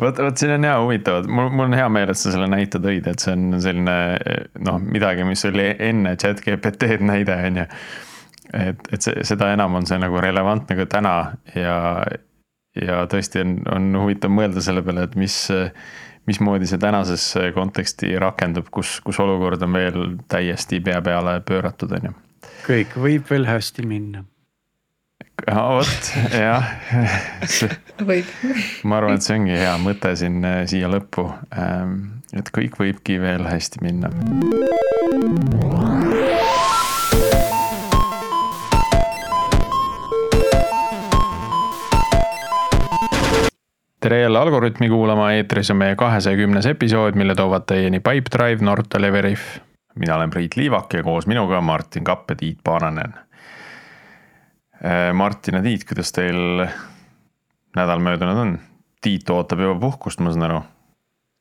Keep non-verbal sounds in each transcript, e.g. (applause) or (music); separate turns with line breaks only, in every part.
vot, vot siin on hea huvitav, mul, mul on hea meel, et sa selle näite tõid, et see on selline noh, midagi, mis oli enne chat GPT-d näide, on ju. et, et see, seda enam on see nagu relevantne ka täna ja, ja tõesti on, on huvitav mõelda selle peale, et mis, mismoodi see tänasesse konteksti rakendub, kus, kus olukord on veel täiesti pea peale pööratud, on ju.
kõik võib veel hästi minna
vot jah (laughs)
võib.
ma arvan, et see ongi hea mõte siin siia lõppu. Ähm, et kõik võibki veel hästi minna. tere jälle Algorütmi kuulama, eetris on meie kahesaja kümnes episood, mille toovad teieni Pipedrive, Nortal ja Veriff. mina olen Priit Liivak ja koos minuga Martin Kapp ja Tiit Paananen Äh, Martin ja Tiit, kuidas teil nädal möödunud on? Tiit ootab juba puhkust, ma saan aru.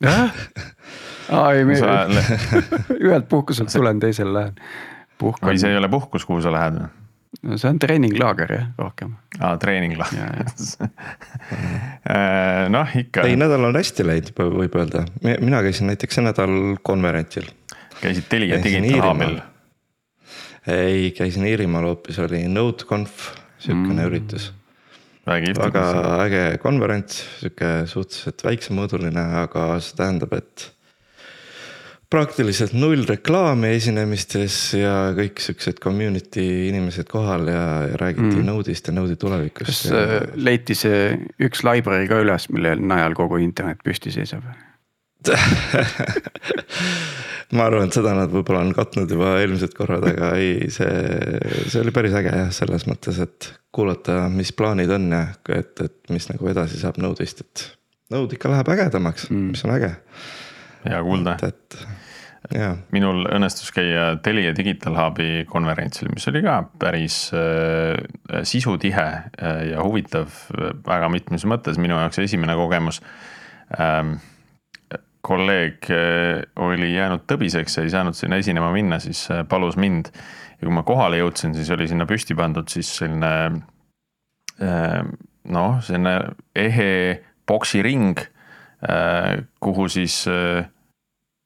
jah, (laughs) ei (laughs) ühelt puhkuselt tulen, teisel lähen.
või see ei ole puhkus, kuhu sa lähed?
no see on treeninglaager jah, rohkem.
aa, treeninglaager (laughs) äh, noh, ikka.
ei, nädal on hästi läinud, võib öelda, mina käisin näiteks see nädal konverentsil.
käisid Telia digitaalhaabil
ei, käisin Iirimaal hoopis, oli NodeConf, sihukene mm. üritus.
väga
äge konverents, sihuke suhteliselt väiksemõõduline, aga see tähendab, et praktiliselt null reklaami esinemistes ja kõik siuksed community inimesed kohal ja, ja räägiti mm. Node'ist ja Node'i tulevikust.
kas ja... Äh, leiti see üks library ka üles, mille najal kogu internet püsti seisab (laughs)
ma arvan, et seda nad võib-olla on katnud juba eelmised korrad, aga ei, see, see oli päris äge jah, selles mõttes, et kuulata, mis plaanid on ja et, et mis nagu edasi saab Node'ist, et. Node ikka läheb ägedamaks mm., mis on äge.
hea kuulda.
et, jaa.
minul õnnestus käia Telia Digital Hubi konverentsil, mis oli ka päris äh, sisutihe äh, ja huvitav väga mitmes mõttes, minu jaoks esimene kogemus ähm, kolleeg eh, oli jäänud tõbiseks ja ei saanud sinna esinema minna, siis eh, palus mind. ja kui ma kohale jõudsin, siis oli sinna püsti pandud siis selline eh, noh, selline ehe poksiring, kuhu siis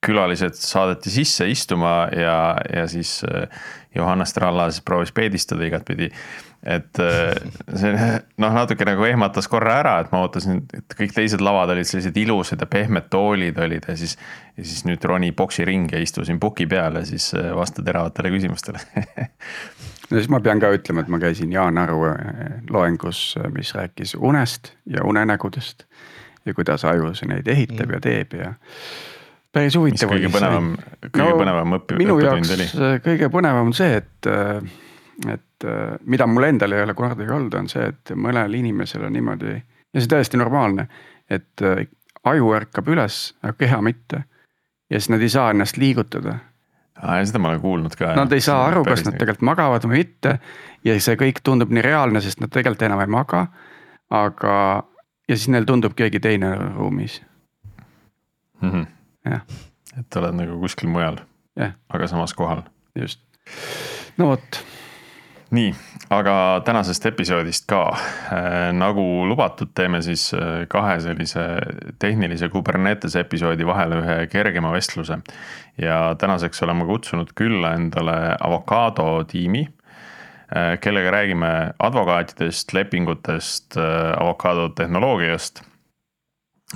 külalised saadeti sisse istuma ja, ja siis Johannes Tralla siis proovis peedistada igatpidi et äh, see noh, natuke nagu ehmatas korra ära, et ma ootasin, et kõik teised lavad olid sellised ilusad ja pehmed toolid olid ja siis. ja siis nüüd roni poksiringi ja istusin puki peal ja siis äh, vasta teravatele küsimustele (laughs)
no siis ma pean ka ütlema, et ma käisin Jaan Aru äh, loengus, mis rääkis unest ja unenägudest. ja kuidas aju neid ehitab mm. ja teeb ja päris huvitav.
kõige põnevam, kõige no, põnevam
oli? minu jaoks kõige põnevam on see, et et mida mul endal ei ole kunagi olnud, on see, et mõnel inimesel on niimoodi ja see täiesti normaalne, et äh, aju ärkab üles, aga keha mitte. ja siis nad ei saa ennast liigutada.
seda ma olen kuulnud ka.
Nad ei saa aru, kas nad tegelikult magavad või mitte ja see kõik tundub nii reaalne, sest nad tegelikult enam ei maga. aga, ja siis neil tundub keegi teine ruumis
mm. -hmm. Jah. et oled nagu kuskil mujal, aga samas kohal.
just, no vot
nii, aga tänasest episoodist ka äh,. nagu lubatud, teeme siis äh, kahe sellise tehnilise Kubernetese episoodi vahele ühe kergema vestluse. ja tänaseks oleme kutsunud külla endale Avocado tiimi äh,, kellega räägime advokaatidest, lepingutest Avocado tehnoloogiast.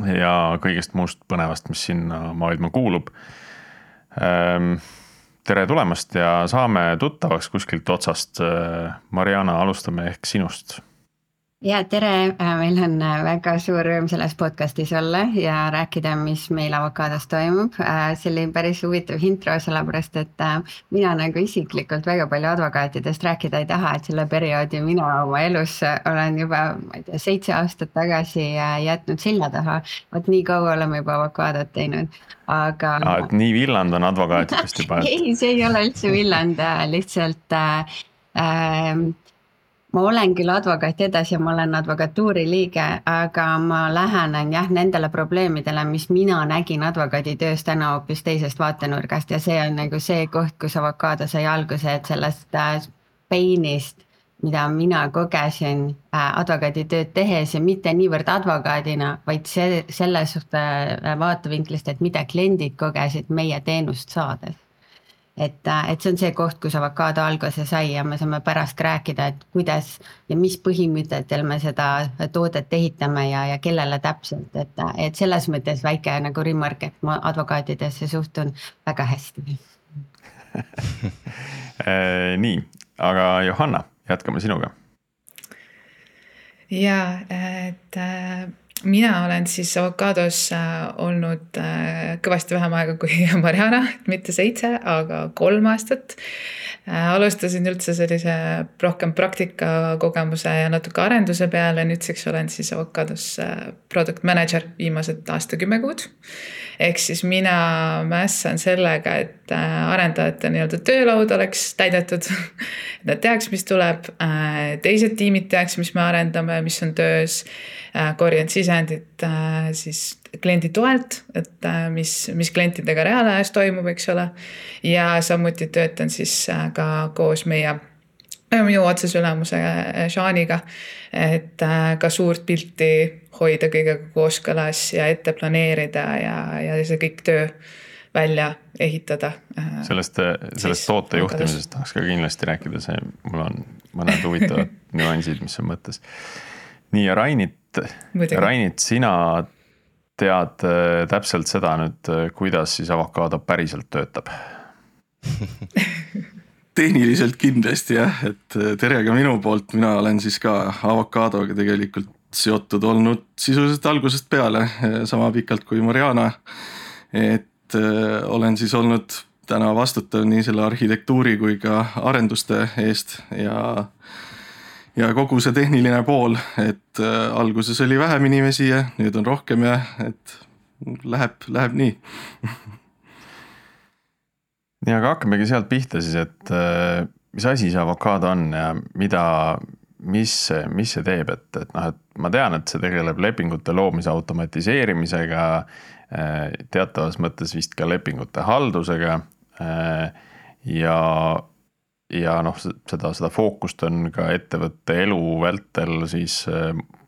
Ja kõigest muust põnevast, mis sinna maailma kuulub ähm, tere tulemast ja saame tuttavaks kuskilt otsast. Mariana, alustame ehk sinust
ja tere, äh, meil on äh, väga suur rõõm selles podcast'is olla ja rääkida, mis meil avokaados toimub. Äh, see oli päris huvitav intro, sellepärast et mina nagu isiklikult väga palju advokaatidest rääkida ei taha, et selle perioodi mina oma elus olen juba, ma ei tea, seitse aastat tagasi jätnud selja taha. vot nii kaua oleme juba avokaadot teinud, aga
ah,. et nii villand on advokaatidest juba
et... (laughs) ei, see ei ole üldse villand, lihtsalt äh, äh, ma olen küll advokaat edasi ja ma olen advokatuuri liige, aga ma lähenen jah nendele probleemidele, mis mina nägin advokaaditöös täna hoopis teisest vaatenurgast ja see on nagu see koht, kus avokaado sai alguse, et sellest äh, peinist mida mina kogesin äh, advokaaditööd tehes ja mitte niivõrd advokaadina, vaid see, selles äh, vaatevinklist, et mida kliendid kogesid meie teenust saades. Et, äh, et see on see koht, kus avokaado alguse sai ja me saame pärast rääkida, et kuidas ja mis põhimõtetel me seda toodet ehitame ja, ja kellele täpselt, et, et selles mõttes väike nagu remark, et ma advokaatidesse suhtun väga hästi (laughs)
nii, aga Johanna jätkame sinuga.
ja, et äh, mina olen siis avokaados äh, olnud äh, kõvasti vähem aega kui (laughs) Mariana, mitte seitse, aga kolm aastat. alustasin üldse sellise rohkem praktikakogemuse ja natuke arenduse peale, nüüdseks olen siis avokaados product manager viimased aasta-kümme kuud ehk siis mina mässan sellega, et äh, arendajate nii-öelda töölaud oleks täidetud (laughs) et nad teaks, mis tuleb, äh, teised tiimid teaks, mis me arendame, mis on töös. Äh, korjan sisendit siis kliendi toelt, et mis, mis klientidega reaalajas toimub, eks ole. ja samuti töötan siis ka koos meie minu otsese ülemuse Shaniga, et ka suurt pilti hoida kõigega kooskõlas ja ette planeerida ja, ja see kõik töö välja ehitada.
Äh, sellest, sellest toote juhtimisest tahaks ka kindlasti rääkida, see, mul on mõned huvitavad (laughs) nüansid, mis on mõttes. nii ja Rainit, Rainit, sina tead äh, täpselt seda nüüd, äh, kuidas siis avokaado päriselt töötab (laughs)
tehniliselt kindlasti jah, et tere ka minu poolt, mina olen siis ka avokaadoga tegelikult seotud olnud sisuliselt algusest peale, sama pikalt kui Mariana. et äh, olen siis olnud täna vastutav nii selle arhitektuuri kui ka arenduste eest ja, ja kogu see tehniline pool, et äh, alguses oli vähem inimesi ja nüüd on rohkem ja et läheb, läheb nii (laughs)
nii, aga hakkamegi sealt pihta siis, et äh, mis asi see avokaado on ja mida, mis, mis see teeb, et, et noh, et ma tean, et see tegeleb lepingute loomise automatiseerimisega, äh, teatavas mõttes vist ka lepingute haldusega. Äh, ja, ja noh, seda, seda fookust on ka ettevõtte elu vältel siis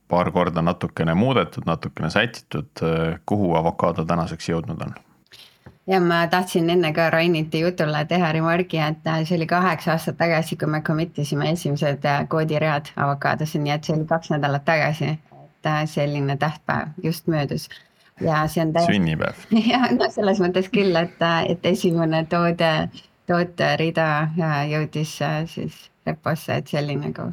paar korda natukene muudetud, natukene sätitud, kuhu avokaado tänaseks jõudnud on
ja ma tahtsin enne ka Rainiti jutule teha remargi, et äh, see oli kaheksa aastat tagasi, kui me commit isime esimesed äh, koodiread avokaadosse, nii et see oli kaks nädalat tagasi. et äh, selline tähtpäev just möödus ja see on
täiesti. sünnipäev. (laughs)
ja no selles mõttes küll, et, et esimene toode, tooterida jõudis siis reposse, et see oli nagu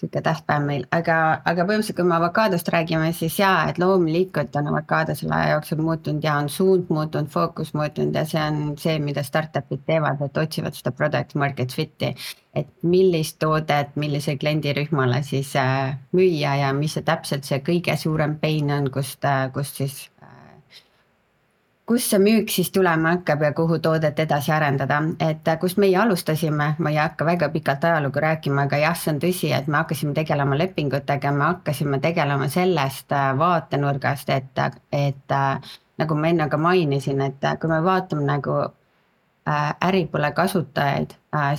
sihuke tähtpäev meil, aga, aga põhimõtteliselt, kui me avokaadost räägime, siis jaa, et loomulikult on avokaado selle aja jooksul muutunud ja on suund muutunud, fookus muutunud ja see on see, mida startup'id teevad, et otsivad seda product market fit'i. et millist toodet, millise kliendirühmale siis äh, müüa ja mis see täpselt see kõige suurem pain on, kust äh,, kust siis kust see müük siis tulema hakkab ja kuhu toodet edasi arendada, et äh, kust meie alustasime, ma ei hakka väga pikalt ajalugu rääkima, aga jah, see on tõsi, et me hakkasime tegelema lepingutega, me hakkasime tegelema sellest äh, vaatenurgast, et, et äh, nagu ma enne ka mainisin, et kui me vaatame nagu Äripoole kasutajaid,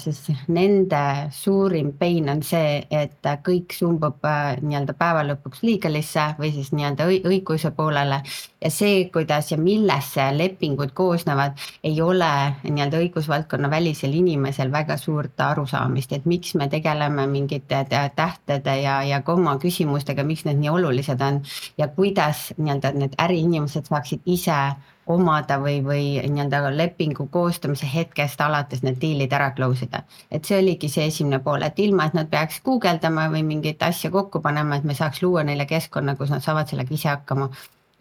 siis nende suurim pain on see, et kõik sumbub nii-öelda päeva lõpuks legal'isse või siis nii-öelda õiguse poolele. ja see, kuidas ja millest see lepingud koosnevad, ei ole nii-öelda õigusvaldkonna välisel inimesel väga suurt arusaamist, et miks me tegeleme mingite tähtede ja, ja koma küsimustega, miks need nii olulised on. ja kuidas nii-öelda need äriinimesed saaksid ise omada või, või nii-öelda lepingu koostamise hetkest alates need diilid ära close ida. et see oligi see esimene pool, et ilma, et nad peaks guugeldama või mingeid asju kokku panema, et me saaks luua neile keskkonna, kus nad saavad sellega ise hakkama.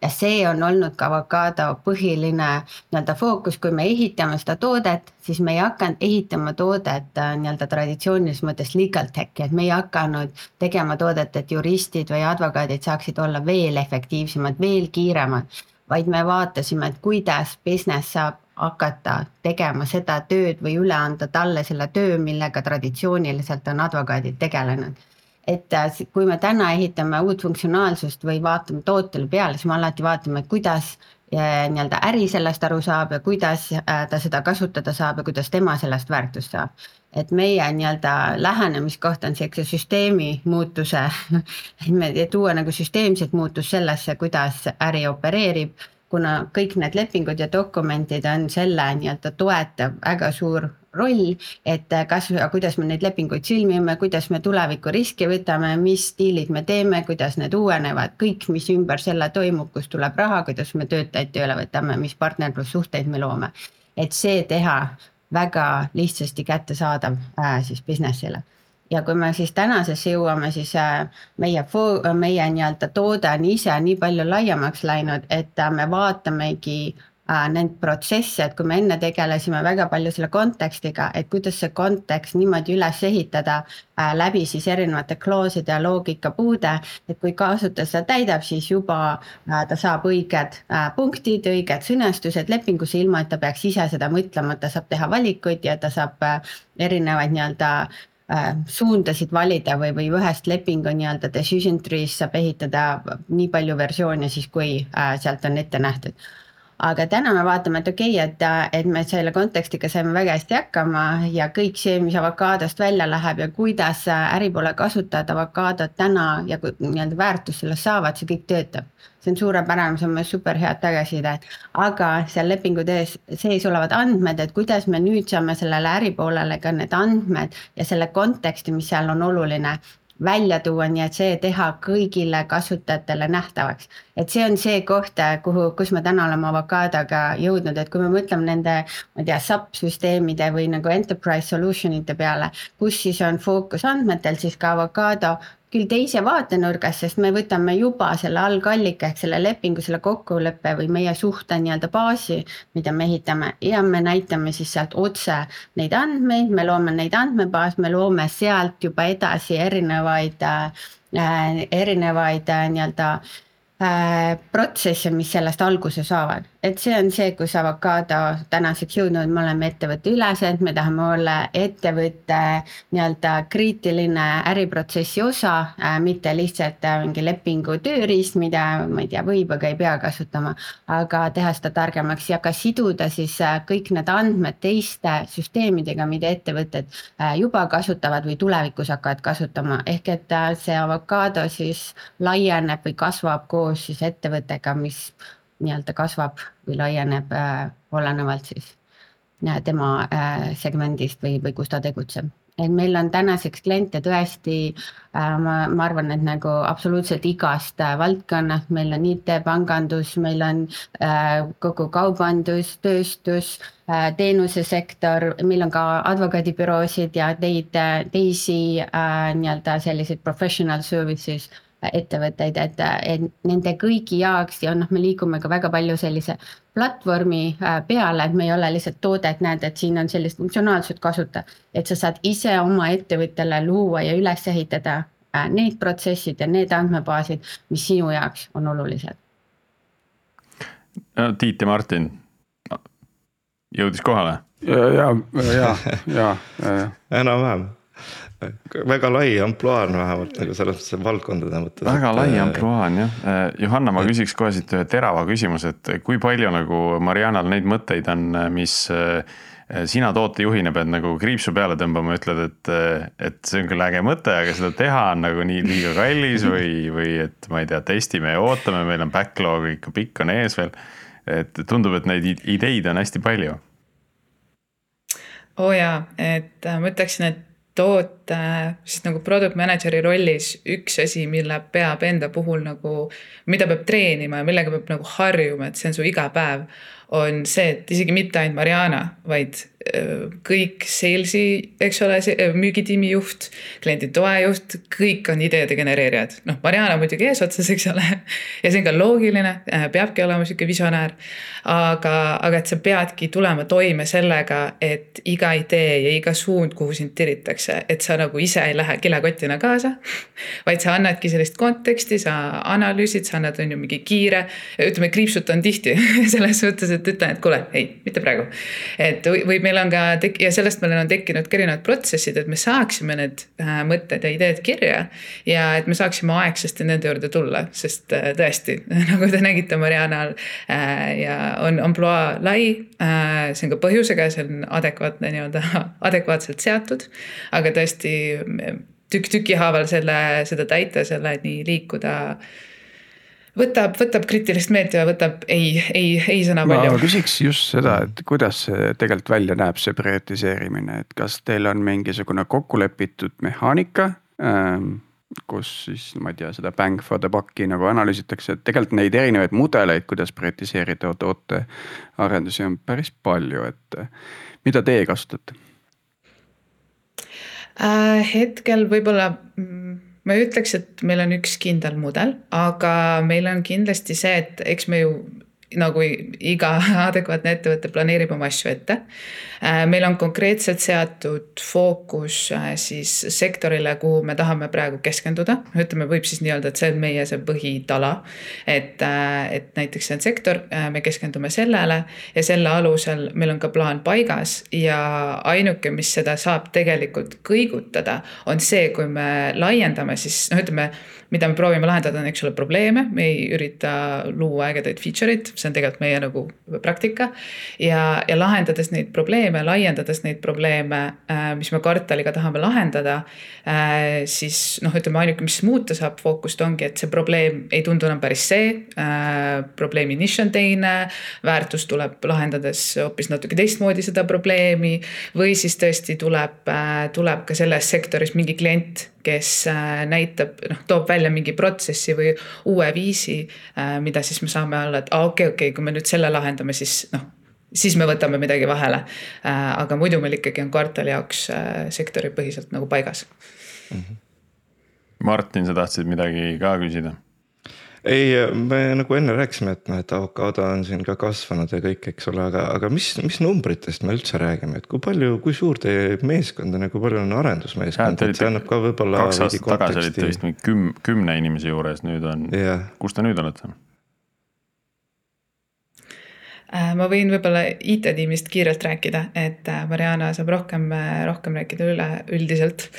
Ja see on olnud ka avokaado põhiline nii-öelda fookus, kui me ehitame seda toodet, siis me ei hakanud ehitama toodet äh, nii-öelda traditsioonilises mõttes legal tech'i, et me ei hakanud tegema toodet, et juristid või advokaadid saaksid olla veel efektiivsemad, veel kiiremad vaid me vaatasime, et kuidas business saab hakata tegema seda tööd või üle anda talle selle töö, millega traditsiooniliselt on advokaadid tegelenud. et äh, kui me täna ehitame uut funktsionaalsust või vaatame tootele peale, siis me alati vaatame, kuidas äh, nii-öelda äri sellest aru saab ja kuidas äh, ta seda kasutada saab ja kuidas tema sellest väärtust saab. Et meie nii-öelda lähenemiskoht on siukse süsteemi muutuse, (laughs) et tuua nagu süsteemset muutust sellesse, kuidas äri opereerib kuna kõik need lepingud ja dokumendid on selle nii-öelda toetav väga suur roll, et kas, kuidas me neid lepinguid sõlmime, kuidas me tuleviku riske võtame, mis diilid me teeme, kuidas need uuenevad, kõik, mis ümber selle toimub, kust tuleb raha, kuidas me töötajaid tööle võtame, mis partnerlussuhteid me loome. et see teha väga lihtsasti kättesaadav äh, siis business'ile. Ja kui me siis tänasesse jõuame, siis äh, meie, meie nii-öelda toode on ise nii palju laiemaks läinud, et äh, me vaatamegi neid protsesse, et kui me enne tegelesime väga palju selle kontekstiga, et kuidas see kontekst niimoodi üles ehitada äh, läbi siis erinevate klauside ja loogikapuude, et kui kasutaja seda täidab, siis juba äh, ta saab õiged äh, punktid, õiged sõnastused lepingusse, ilma et ta peaks ise seda mõtlema, ta saab teha valikuid ja ta saab äh, erinevaid nii-öelda äh, Äh, suundasid valida või, või ühest lepingu nii-öelda decision tree'st saab ehitada nii palju versioone siis, kui äh, sealt on ette nähtud aga täna me vaatame, et okei okay,, et, et me selle kontekstiga saime väga hästi hakkama ja kõik see, mis avokaadost välja läheb ja kuidas äripoole kasutajad avokaadot täna ja nii-öelda väärtust sellest saavad, see kõik töötab. see on suurepärane, see on meil super head tagasisidet, aga seal lepingu tees sees olevad andmed, et kuidas me nüüd saame sellele äripoolele ka need andmed ja selle konteksti, mis seal on oluline välja tuua, nii et see teha kõigile kasutajatele nähtavaks. et see on see koht, kuhu, kus me täna oleme avokaadoga jõudnud, et kui me mõtleme nende, ma ei tea, SAP-süsteemide või nagu enterprise solution ite peale, kus siis on fookus andmetel, siis ka avokaado küll teise vaatenurgast, sest me võtame juba selle algallika ehk selle lepingu, selle kokkuleppe või meie suhte nii-öelda baasi, mida me ehitame. Ja me näitame siis sealt otse neid andmeid, me loome neid andmebaas, me loome sealt juba edasi erinevaid äh,, erinevaid äh, nii-öelda äh, protsesse, mis sellest alguse saavad, et see on see, kus avokaado tänaseks jõudnud, me oleme ettevõtte ülesed, me tahame olla ettevõtte nii-öelda kriitiline äriprotsessi osa äh,, mitte lihtsalt äh, mingi lepingu tööriist, mida ma ei tea, võib, aga ei pea kasutama. aga teha seda targemaks ja ka siduda siis äh, kõik need andmed teiste süsteemidega, mida ettevõtted juba kasutavad või tulevikus hakkavad kasutama, ehk et see avokaado siis laieneb või kasvab koos siis ettevõttega, mis nii-öelda kasvab või laieneb äh, olenevalt siis äh, tema äh, segmendist või, või kus ta tegutseb. Et meil on tänaseks kliente tõesti äh,, ma, ma arvan, et nagu absoluutselt igast äh, valdkonnast, meil on IT-pangandus, meil on äh, kogu kaubandus, tööstus teenusesektor, meil on ka advokaadibüroosid ja teid, teisi nii-öelda selliseid professional services ettevõtteid, et, et nende kõigi jaoks ja noh, me liigume ka väga palju sellise platvormi äh, peale, et me ei ole lihtsalt toode, et näed, et siin on sellist funktsionaalsust kasuta. et sa saad ise oma ettevõttele luua ja üles ehitada äh, need protsessid ja need andmebaasid, mis sinu jaoks on olulised.
Tiit ja Martin, jõudis kohale?
ja, ja, ja, ja, ja, ja.
enam-vähem väga lai ampluaa on vähemalt nagu selles mõttes valdkondade mõttes.
väga et... lai ampluaa on jah. Äh, Johanna, ma küsiks kohe siit ühe terava küsimuse, et kui palju nagu Marianal neid mõtteid on, mis äh, sina tootejuhina pead nagu kriipsu peale tõmbama, ütled, et, et see on küll äge mõte, aga seda teha on nagu nii liiga kallis või, või et ma ei tea, testime ja ootame, meil on backlog ikka pikk on ees veel. et tundub, et neid ideid on hästi palju.
oo oh jaa, et äh, ma ütleksin, et toote, siis nagu product manager'i rollis üks asi, mille peab enda puhul nagu, mida peab treenima ja millega peab nagu harjuma, et see on su igapäev, on see, et isegi mitte ainult Mariana, vaid kõik sales'i, eks ole, müügitiimi juht, kliendi toejuht, kõik on ideede genereerijad. noh, Mariana muidugi eesotsas, eks ole. (laughs) ja see on ka loogiline, äh, peabki olema sihuke visionäär. aga, aga et sa peadki tulema toime sellega, et iga idee ja iga suund, kuhu sind tiritakse, et sa nagu ise ei lähe kilekotina kaasa. (laughs) vaid sa annadki sellist konteksti, sa analüüsid, sa annad, on ju mingi kiire, ütleme kriipsutan tihti (laughs) selles mõttes, et ütlen, et kuule, ei, mitte praegu. et või, või meil on ka tek- ja sellest meil on tekkinud ka erinevad protsessid, et me saaksime need äh, mõtted ja ideed kirja. ja et me saaksime aegsasti nende juurde tulla, sest äh, tõesti (laughs) nagu te nägite Marianal äh, ja on ampluaa lai äh,. see on ka põhjusega, see on adekvaatne nii-öelda (laughs) adekvaatselt seatud. aga tõesti tükk tüki haaval selle, seda täita, selle nii liikuda võtab, võtab kriitilist meelt ja võtab ei, ei, ei sõna palju.
ma küsiks just seda, et kuidas see tegelikult välja näeb, see prioritiseerimine, et kas teil on mingisugune kokku lepitud mehaanika ähm,? kus siis ma ei tea, seda bang for the buck'i nagu analüüsitakse, et tegelikult neid erinevaid mudeleid, kuidas prioritiseerida tootearendusi on päris palju, et mida teie kasutate
äh,? hetkel võib-olla mm, ma ei ütleks, et meil on üks kindel mudel, aga meil on kindlasti see, et eks me ju nagu iga (laughs) adekvaatne ettevõte planeerib oma asju ette. Äh, meil on konkreetselt seatud fookus äh, siis sektorile, kuhu me tahame praegu keskenduda, ütleme, võib siis nii-öelda, et see on meie see põhitala. et, äh, et näiteks see on sektor, me keskendume sellele ja selle alusel meil on ka plaan paigas ja ainuke, mis seda saab tegelikult kõigutada, on see, kui me laiendame siis noh, ütleme mida me proovime lahendada, on, eks ole, probleeme, me ei ürita luua ägedaid feature eid, see on tegelikult meie nagu praktika. ja, ja lahendades neid probleeme, laiendades neid probleeme, äh, mis me kvartaliga tahame lahendada. Äh, siis noh, ütleme ainuke, mis muuta saab fookust, ongi, et see probleem ei tundu enam päris see. Äh, probleemi nišš on teine, väärtus tuleb lahendades hoopis natuke teistmoodi seda probleemi. või siis tõesti tuleb, tuleb ka selles sektoris mingi klient kes näitab, noh, toob välja mingi protsessi või uue viisi, äh, mida siis me saame olla, et aa ah, okei okay,, okei okay,, kui me nüüd selle lahendame, siis noh, siis me võtame midagi vahele. Äh, aga muidu meil ikkagi on kvartali jaoks sektoripõhiselt nagu paigas mm.
-hmm. Martin, sa tahtsid midagi ka küsida?
Ei, me nagu enne rääkisime, et noh, et avokaado on siin ka kasvanud ja kõik, eks ole, aga, aga mis, mis numbritest me üldse räägime, et kui palju, kui suur teie meeskond on ja kui palju on arendusmeeskond, et see annab ka võib-olla.
kaks aastat tagasi olite vist mingi küm-, kümne inimese juures, nüüd on yeah., kus te nüüd olete?
Äh, ma võin võib-olla IT-tiimist kiirelt rääkida, et äh, Mariana saab rohkem, rohkem rääkida üle üldiselt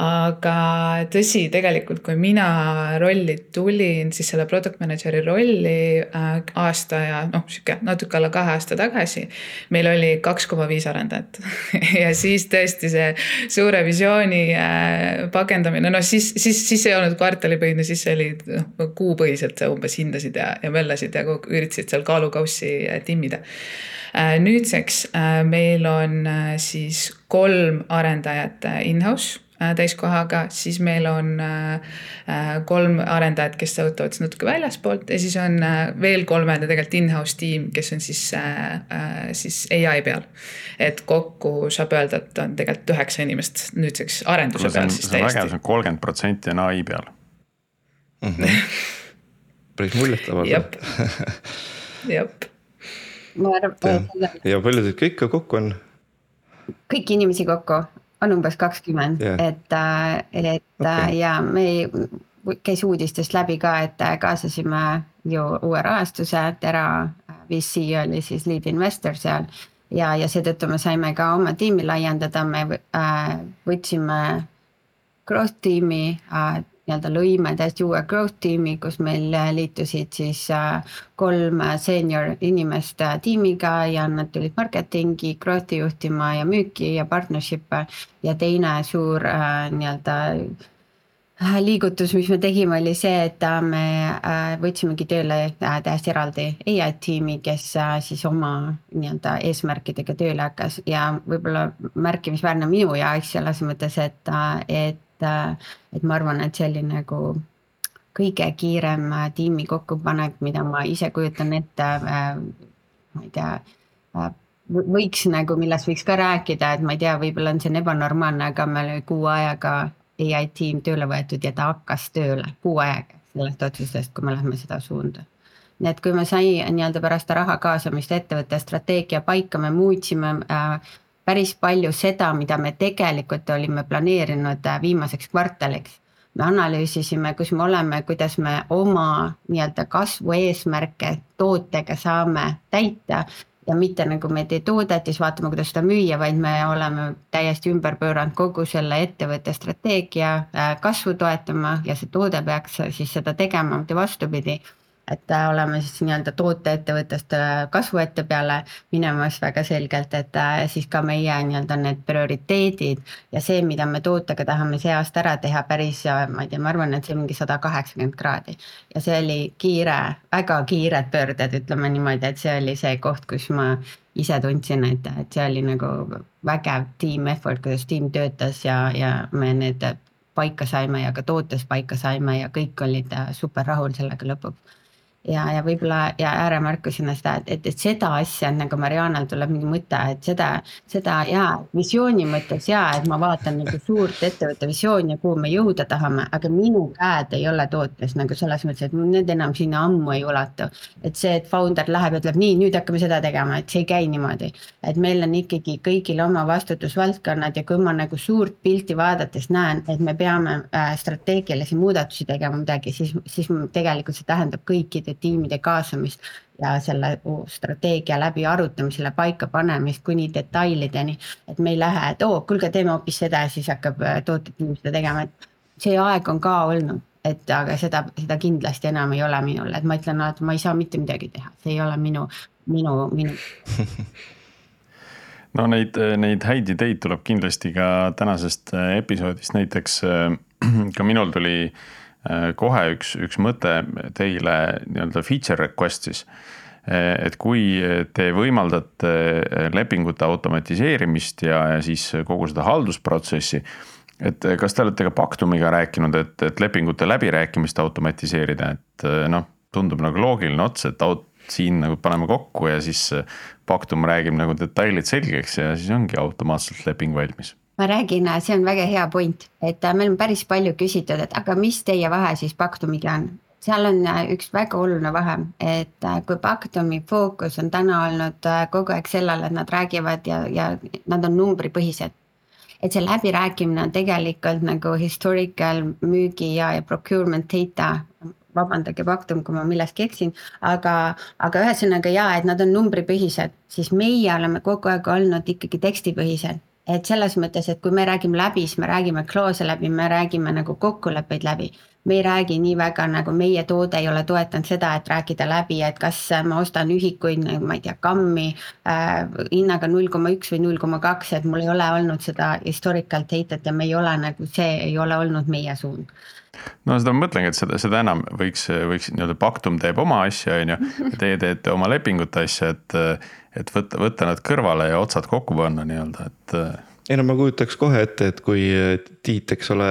aga tõsi, tegelikult kui mina rolli tulin, siis selle product manager'i rolli äh, aasta ja noh, sihuke natuke alla kahe aasta tagasi. meil oli kaks koma viis arendajat (laughs) ja siis tõesti see suure visiooni äh, pakendamine, no siis, siis, siis ei olnud kvartalipõhine, siis oli noh kuupõhiselt sa umbes hindasid ja, ja möllasid ja üritasid seal kaalukaussi äh, timmida nüüdseks meil on siis kolm arendajat in-house täiskohaga, siis meil on äh, äh, kolm arendajat, kes töötavad siis natuke väljaspoolt ja siis on veel kolmene tegelikult in-house tiim, kes on siis, siis ai peal. et kokku saab öelda, et on tegelikult üheksa inimest nüüdseks arenduse peal siis täiesti.
vägev, see on kolmkümmend protsenti on ai peal
mm. -hmm. (laughs) päris muljetavaldav.
jep, jep.
ma arvan.
ja palju teid kõike kokku on?
kõiki inimesi kokku on umbes kakskümmend yeah., et, äh, et okay. Äh, ja me ei, käis uudistest läbi ka, et äh, kaasasime ju uue rahastuse, Tera VC oli siis lead investor seal. ja, ja seetõttu me saime ka oma tiimi laiendada, me võtsime growth tiimi nii-öelda lõime täiesti uue growth tiimi, kus meil liitusid siis äh, kolm senior inimest äh, tiimiga ja nad tulid marketingi, growth'i juhtima ja müüki ja partnership'e. ja teine suur äh, nii-öelda liigutus, mis me tegime, oli see, et me võtsimegi tööle täiesti eraldi ai tiimi, kes siis oma nii-öelda eesmärkidega tööle hakkas ja võib-olla märkimisväärne minu jaoks selles mõttes, et, et et, et ma arvan, et see oli nagu kõige kiirem äh, tiimi kokkupanek, mida ma ise kujutan ette. Äh, ma ei tea, äh, võiks nagu, millest võiks ka rääkida, et ma ei tea, võib-olla on see ebanormaalne, aga meil oli kuu ajaga ai tiim tööle võetud ja ta hakkas tööle kuu ajaga sellest otsusest, kui me lähme seda suunda nii et kui me sai nii-öelda pärast raha kaasamist ettevõtte strateegia paika, me muutsime äh, päris palju seda, mida me tegelikult olime planeerinud äh, viimaseks kvartaliks. me analüüsisime, kus me oleme, kuidas me oma nii-öelda kasvu eesmärke tootega saame täita ja mitte nagu me ei tee toodet ja siis vaatame, kuidas seda müüa, vaid me oleme täiesti ümber pööranud kogu selle ettevõtte strateegia äh, kasvu toetama ja see toode peaks siis seda tegema, mitte vastupidi et äh, oleme siis nii-öelda tooteettevõttest äh, kasvuette peale minemas väga selgelt, et äh, siis ka meie nii-öelda need prioriteedid ja see, mida me tootega tahame see aasta ära teha, päris, ma ei tea, ma arvan, et see mingi sada kaheksakümmend kraadi. ja see oli kiire, väga kiired pöörded, ütleme niimoodi, et see oli see koht, kus ma ise tundsin, et, et see oli nagu vägev team effort, kuidas tiim töötas ja, ja me need paika saime ja ka tootes paika saime ja kõik olid super rahul sellega lõpuks ja, ja võib-olla ja ääremärkusena seda, et, et, et seda asja nagu Marianal tuleb mingi mõte, et seda, seda ja visiooni mõttes ja et ma vaatan nagu suurt ettevõtte visiooni, kuhu me jõuda tahame, aga minu käed ei ole tootes nagu selles mõttes, et need enam sinna ammu ei ulatu. et see, et founder läheb ja ütleb nii, nüüd hakkame seda tegema, et see ei käi niimoodi. et meil on ikkagi kõigil oma vastutusvaldkonnad ja kui ma nagu suurt pilti vaadates näen, et me peame äh, strateegilisi muudatusi tegema midagi, siis, siis tegelikult see tähendab kõikide erinevate tiimide kaasamist ja selle strateegia läbi arutamisele paika panemist kuni detailideni. et me ei lähe, et oo, kuulge, teeme hoopis seda ja siis hakkab äh, tootetiim seda tegema, et see aeg on ka olnud et aga seda, seda kindlasti enam ei ole minul, et ma ütlen alati, ma ei saa mitte midagi teha, see ei ole minu, minu, minu. (laughs)
No neid, neid häid ideid tuleb kindlasti ka tänasest äh, episoodist, näiteks äh, (clears throat) ka minul tuli Äh, kohe üks, üks mõte teile nii-öelda feature request'is. Äh, et kui te võimaldate äh, lepingute automatiseerimist ja, ja siis kogu seda haldusprotsessi. et kas te olete ka Pactumiga rääkinud, et, et lepingute läbirääkimist automatiseerida, et noh, tundub nagu loogiline ots, et aut-, siin nagu paneme kokku ja siis Pactum räägib nagu detailid selgeks ja siis ongi automaatselt leping valmis
ma räägin, see on väga hea point, et äh, meil on päris palju küsitud, et aga mis teie vahe siis Pactumiga on? seal on äh, üks väga oluline vahe, et äh, kui Pactumi fookus on täna olnud kogu aeg sellele, et nad räägivad ja, ja nad on numbripõhised. et see läbirääkimine on tegelikult nagu historical müügi ja, ja procurement data vabandage, Pactum, kui ma milleski eksin, aga, aga ühesõnaga jaa, et nad on numbripõhised, siis meie oleme kogu aeg olnud ikkagi tekstipõhised et selles mõttes, et kui me räägime läbi, siis me räägime kloose läbi, me räägime nagu kokkuleppeid läbi. me ei räägi nii väga nagu meie toode ei ole toetanud seda, et rääkida läbi, et kas ma ostan ühikuid, nagu ma ei tea, kammi äh, hinnaga null koma üks või null koma kaks, et mul ei ole olnud seda historical data't ja me ei ole nagu, see ei ole olnud meie suund
no seda ma mõtlengi, et seda, seda enam võiks, võiks nii-öelda Pactum teeb oma asja, on ju, (laughs) teie teete oma lepingute asja, et et võtta, võtta nad kõrvale ja otsad kokku panna nii-öelda, et
ei no ma kujutaks kohe ette, et kui Tiit, eks ole,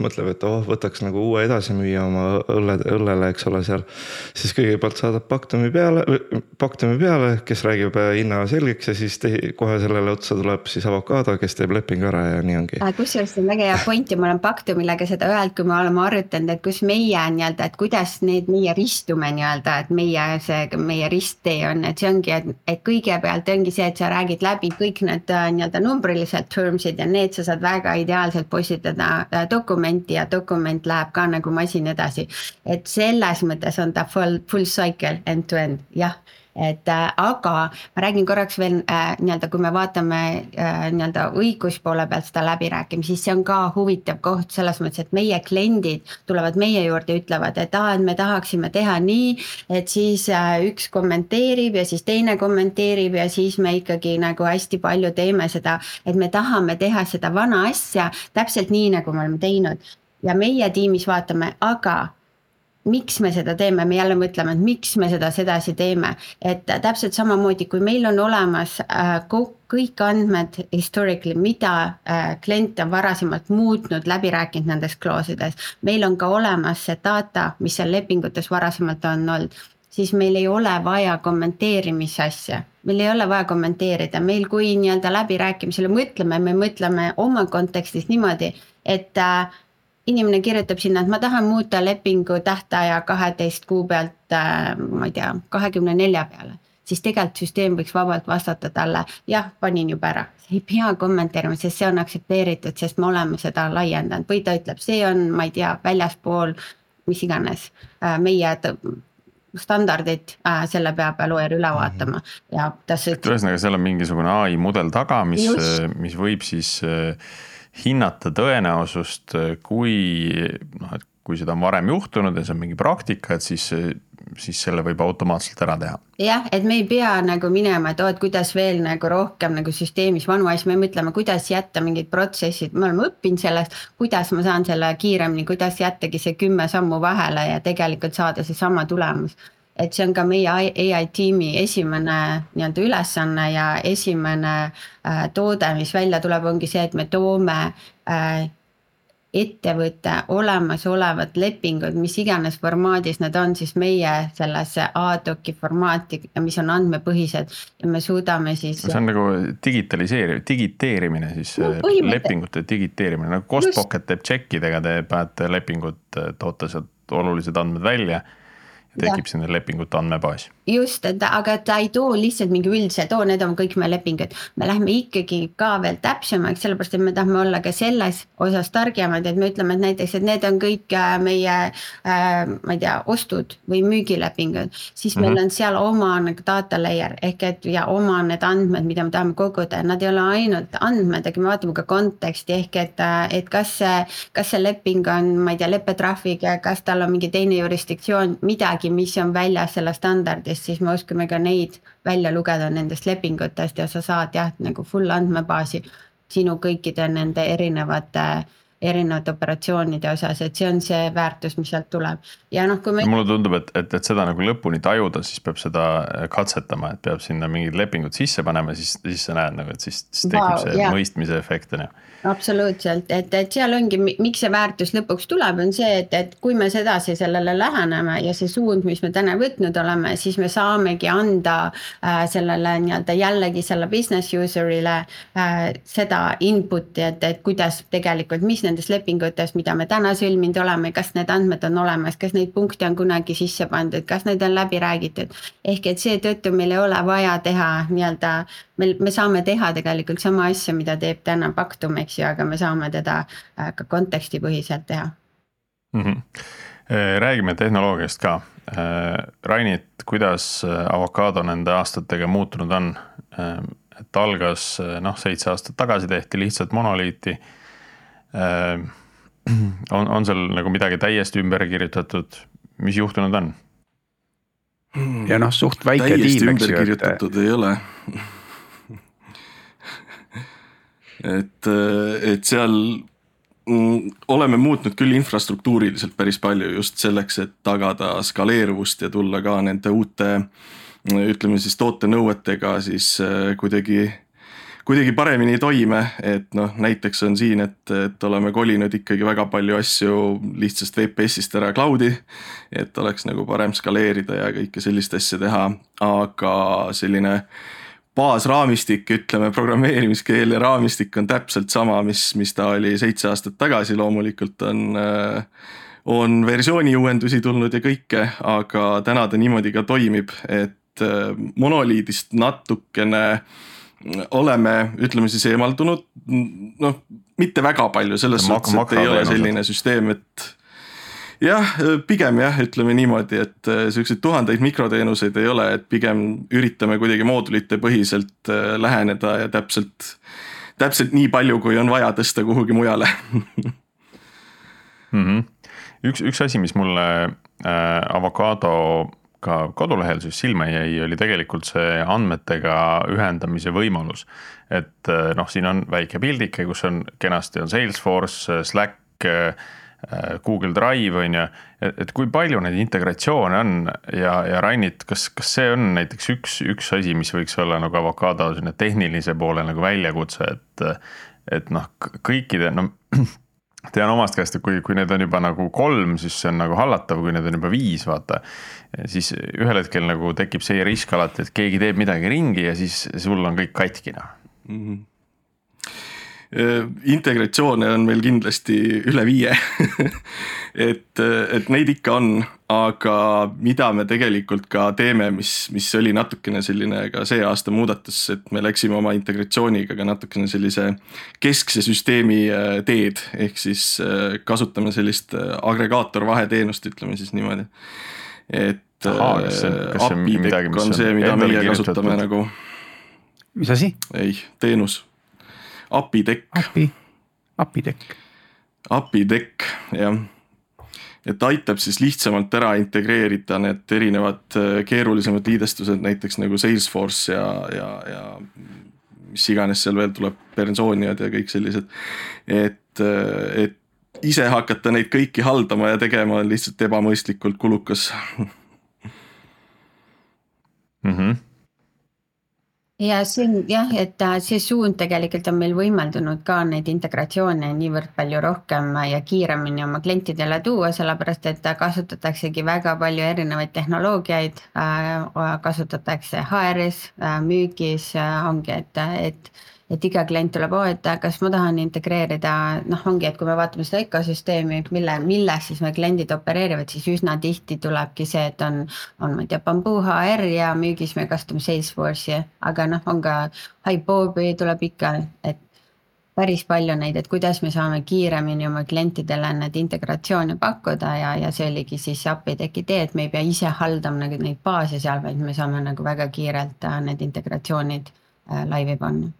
mõtleb, et oh, võtaks nagu uue edasimüüja oma õlle, õllele, eks ole, seal. siis kõigepealt saadab Pactumi peale, Pactumi peale, kes räägib hinna selgeks ja siis te, kohe sellele otsa tuleb siis avokaado, kes teeb lepingu ära ja nii ongi.
kusjuures see on väga hea point ja ma olen Pactumile ka seda öelnud, kui me oleme arutanud, et kus meie nii-öelda, et kuidas need meie ristume nii-öelda, et meie see, meie risttee on, et see ongi, et, et kõigepealt ongi see, et sa räägid läbi kõik need nii-öelda numbrilised terms'id ja need sa saad väga ideaalselt postitada äh, dokumenti ja dokument läheb ka nagu masin edasi. et selles mõttes on ta full, full cycle end to end, jah et äh, aga ma räägin korraks veel äh, nii-öelda, kui me vaatame äh, nii-öelda õiguspoole pealt seda läbirääkimist, siis see on ka huvitav koht selles mõttes, et meie kliendid tulevad meie juurde ja ütlevad, et aa, et me tahaksime teha nii, et siis üks kommenteerib ja siis teine kommenteerib ja siis me ikkagi nagu hästi palju teeme seda, et me tahame teha seda vana asja täpselt nii, nagu me oleme teinud. Ja meie tiimis vaatame, aga miks me seda teeme, me jälle mõtleme, et miks me seda sedasi teeme, et täpselt samamoodi, kui meil on olemas äh, kõik andmed historically, mida äh, klient on varasemalt muutnud, läbi rääkinud nendes clause ides. meil on ka olemas see data, mis seal lepingutes varasemalt on olnud, siis meil ei ole vaja kommenteerimise asja. meil ei ole vaja kommenteerida, meil kui nii-öelda läbirääkimisele mõtleme, me mõtleme oma kontekstis niimoodi, et äh, inimene kirjutab sinna, et ma tahan muuta lepingu tähtaja kaheteist kuu pealt äh,, ma ei tea, kahekümne nelja peale siis tegelikult süsteem võiks vabalt vastata talle, jah, panin juba ära. ei pea kommenteerima, sest see on aktsepteeritud, sest me oleme seda laiendanud või ta ütleb, see on, ma ei tea, väljaspool mis iganes äh, meie standardid äh,, selle peab looja üle
Mhm.
vaatama ja
et ühesõnaga, seal on mingisugune ai mudel taga, mis, mis võib siis äh, hinnata tõenäosust, kui noh, et kui seda on varem juhtunud ja see on mingi praktika, et siis, siis selle võib automaatselt ära teha.
jah, et me ei pea nagu minema, et oot, kuidas veel nagu rohkem nagu süsteemis vanu asju, me mõtleme, kuidas jätta mingid protsessid, me oleme õppinud sellest, kuidas ma saan selle kiiremini, kuidas jättagi see kümme sammu vahele ja tegelikult saada seesama tulemus. Et see on ka meie ai tiimi esimene nii-öelda ülesanne ja esimene äh, toode, mis välja tuleb, ongi see, et me toome äh, ettevõtte olemasolevad lepingud, mis iganes formaadis need on, siis meie sellesse A-doki formaati, mis on andmepõhised ja me suudame siis.
see on nagu digitaliseerimine, digiteerimine siis
No,
lepingute digiteerimine, nagu Costpocket teeb tšekkidega, te panete lepingut, toote sealt olulised andmed välja. Tekib sinna lepingute andmebaas.
Just, et aga ta ei too lihtsalt mingi üldse, too, need on kõik meie lepingud. me lähme ikkagi ka veel täpsemaks, sellepärast et me tahame olla ka selles osas targemad, et me ütleme, et näiteks, et need on kõik äh, meie äh,, ma ei tea, ostud või müügilepingud. siis meil mm -hmm. on seal oma nagu data layer ehk et ja oma need andmed, mida me tahame koguda, nad ei ole ainult andmed, aga me vaatame ka konteksti ehk et, et kas see, kas see leping on, ma ei tea, leppetrahviga, kas tal on mingi teine jurisdiktsioon, midagi midagi, mis on väljas sellest standardist, siis me oskame ka neid välja lugeda nendest lepingutest ja sa saad jah, nagu full andmebaasi sinu kõikide nende erinevate erinevate operatsioonide osas, et see on see väärtus, mis sealt tuleb. ja noh, kui me.
mulle tundub, et, et, et seda nagu lõpuni tajuda, siis peab seda katsetama, et peab sinna mingid lepingud sisse panema, siis, siis sa näed nagu, et siis, siis tekib wow, see yeah. mõistmise efekt on ju
absoluutselt, et, et seal ongi, miks see väärtus lõpuks tuleb, on see, et, et kui me sedasi sellele läheneme ja see suund, mis me täna võtnud oleme, siis me saamegi anda äh, sellele nii-öelda jällegi selle business user'ile äh, seda input'i, et, et kuidas tegelikult, mis nendest lepingutest, mida me täna sõlminud oleme, kas need andmed on olemas, kas neid punkte on kunagi sisse pandud, kas need on läbi räägitud. ehk et seetõttu meil ei ole vaja teha nii-öelda, me, me saame teha tegelikult sama asja, mida teeb täna Pactum, eks ju, aga me saame teda ka kontekstipõhiselt teha
mm. -hmm. räägime tehnoloogiast ka. Rainit, kuidas avokaado nende aastatega muutunud on? et algas noh, seitse aastat tagasi tehti lihtsalt monoliiti. (clears throat) on, on seal nagu midagi täiesti ümber kirjutatud, mis juhtunud on?
ja noh, suht väike
täiesti
tiim,
eks ju. kirjutatud et... ei ole (laughs) et, et seal mm, oleme muutnud küll infrastruktuuriliselt päris palju just selleks, et tagada skaleeruvust ja tulla ka nende uute ütleme siis tootenõuetega siis kuidagi, kuidagi paremini toime, et noh, näiteks on siin, et, et oleme kolinud ikkagi väga palju asju lihtsast VPS-ist ära cloud'i. et oleks nagu parem skaleerida ja kõike sellist asja teha, aga selline baasraamistik, ütleme programmeerimiskeele raamistik on täpselt sama, mis, mis ta oli seitse aastat tagasi, loomulikult on, on versiooni uuendusi tulnud ja kõike, aga täna ta niimoodi ka toimib, et monoliidist natukene oleme, ütleme siis eemaldunud, noh, mitte väga palju selles suhtes, et ei ole selline süsteem, et jah, pigem jah, ütleme niimoodi, et siukseid tuhandeid mikroteenuseid ei ole, et pigem üritame kuidagi moodulite põhiselt läheneda ja täpselt, täpselt nii palju, kui on vaja tõsta kuhugi mujale
mm. -hmm. üks, üks asi, mis mulle äh, avokaado ka kodulehel siis silma jäi, oli tegelikult see andmetega ühendamise võimalus. et noh, siin on väike pildike, kus on kenasti on Salesforce, Slack Google Drive on ju, et kui palju neid integratsioone on ja, ja Rainit, kas, kas see on näiteks üks, üks asi, mis võiks olla nagu avokaado selline tehnilise poole nagu väljakutse, et. et noh, kõikide, no (clears throat) tean omast käest, et kui, kui need on juba nagu kolm, siis see on nagu hallatav, kui need on juba viis, vaata. siis ühel hetkel nagu tekib see risk alati, et keegi teeb midagi ringi ja siis sul on kõik katki noh
mm. -hmm integratsioone on meil kindlasti üle viie (laughs) et, et neid ikka on, aga mida me tegelikult ka teeme, mis, mis oli natukene selline ka see aasta muudatus, et me läksime oma integratsiooniga ka natukene sellise keskse süsteemi äh, teed, ehk siis äh, kasutame sellist äh, agregaator vaheteenust, ütleme siis niimoodi. et
Aha, kas see, kas see on midagi, mis
on see, mida meie kasutame nagu.
mis asi?
ei, teenus, API-tekk.
API, API-tekk.
API-tekk, jah et aitab siis lihtsamalt ära integreerida need erinevad äh, keerulisemad liidestused, näiteks nagu Salesforce ja, ja, ja mis iganes seal veel tuleb, Personiad ja kõik sellised. et, äh, et ise hakata neid kõiki haldama ja tegema on lihtsalt ebamõistlikult kulukas
mm. -hmm
ja see on jah, et äh, see suund tegelikult on meil võimaldunud ka neid integratsioone niivõrd palju rohkem ja kiiremini oma klientidele tuua, sellepärast et kasutataksegi väga palju erinevaid tehnoloogiaid. Äh, kasutatakse HR-is, äh, müügis ongi, et, et et iga klient tuleb, oo, et kas ma tahan integreerida, noh, ongi, et kui me vaatame seda ökosüsteemi, mille, milles siis meie kliendid opereerivad, siis üsna tihti tulebki see, et on, on, ma ei tea, Bamboo HR ja müügis me kasutame Salesforce'i, aga noh, on ka Hibobi tuleb ikka, et päris palju neid, et kuidas me saame kiiremini oma klientidele need integratsioone pakkuda ja, ja see oligi siis Apideki idee, et me ei pea ise haldama nagu neid baase seal, vaid me saame nagu väga kiirelt äh, need integratsioonid äh, laivi panna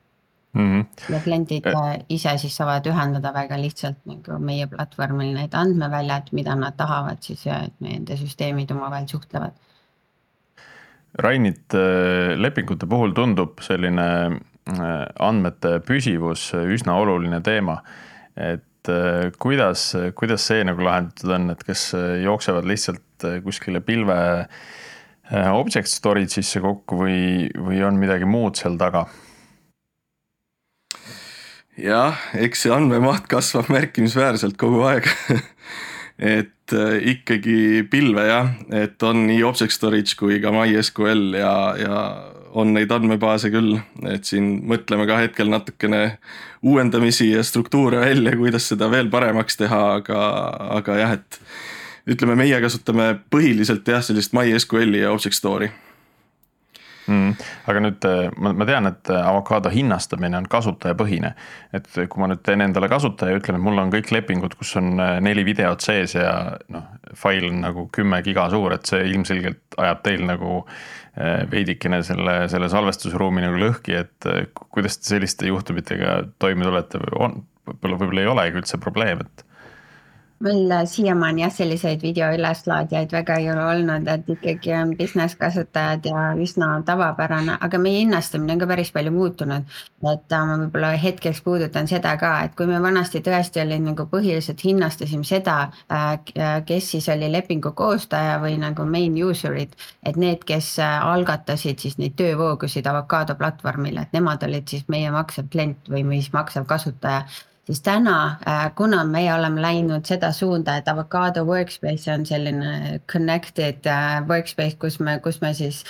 mm. -hmm. ja kliendid äh, ise siis saavad ühendada väga lihtsalt nagu meie platvormil need andmeväljad, mida nad tahavad siis ja et nende süsteemid omavahel suhtlevad.
Rainit, äh, lepingute puhul tundub selline äh, andmete püsivus üsna oluline teema. et kuidas, kuidas see nagu lahendatud on, et kas jooksevad lihtsalt kuskile pilve object storage'isse kokku või, või on midagi muud seal taga?
Jah, eks see andmemaht kasvab märkimisväärselt kogu aeg. (laughs) Et äh, ikkagi pilve jah, et on nii object storage kui ka MySQL ja, ja on neid andmebaase küll, et siin mõtleme ka hetkel natukene uuendamisi ja struktuure välja, kuidas seda veel paremaks teha, aga, aga jah, et ütleme, meie kasutame põhiliselt jah, sellist MySQL-i ja object store'i
mm,. aga nüüd äh, ma, ma tean, et äh, avokaado hinnastamine on kasutajapõhine. et kui ma nüüd teen endale kasutaja ja ütlen, et mul on kõik lepingud, kus on äh, neli videot sees ja noh, fail on nagu kümme giga suur, et see ilmselgelt ajab teil nagu veidikene selle, selle salvestusruumi nagu lõhki, et kuidas te selliste juhtumitega toime tulete või on, võib-olla, võib-olla ei olegi üldse probleem, et
meil siiamaani jah, selliseid video üleslaadijaid väga ei ole olnud, et ikkagi on business kasutajad ja üsna tavapärane, aga meie hinnastamine on ka päris palju muutunud. et äh, ma võib-olla hetkeks puudutan seda ka, et kui me vanasti tõesti oli nagu põhiliselt hinnastasime seda, äh, kes siis oli lepingu koostaja või nagu main user'id, et need, kes äh, algatasid siis neid töövoogusid Avocado platvormil, et nemad olid siis meie maksev klient või siis maksev kasutaja siis täna, äh, kuna meie oleme läinud seda suunda, et Avocado Workspace on selline connected äh, workspace, kus me, kus me siis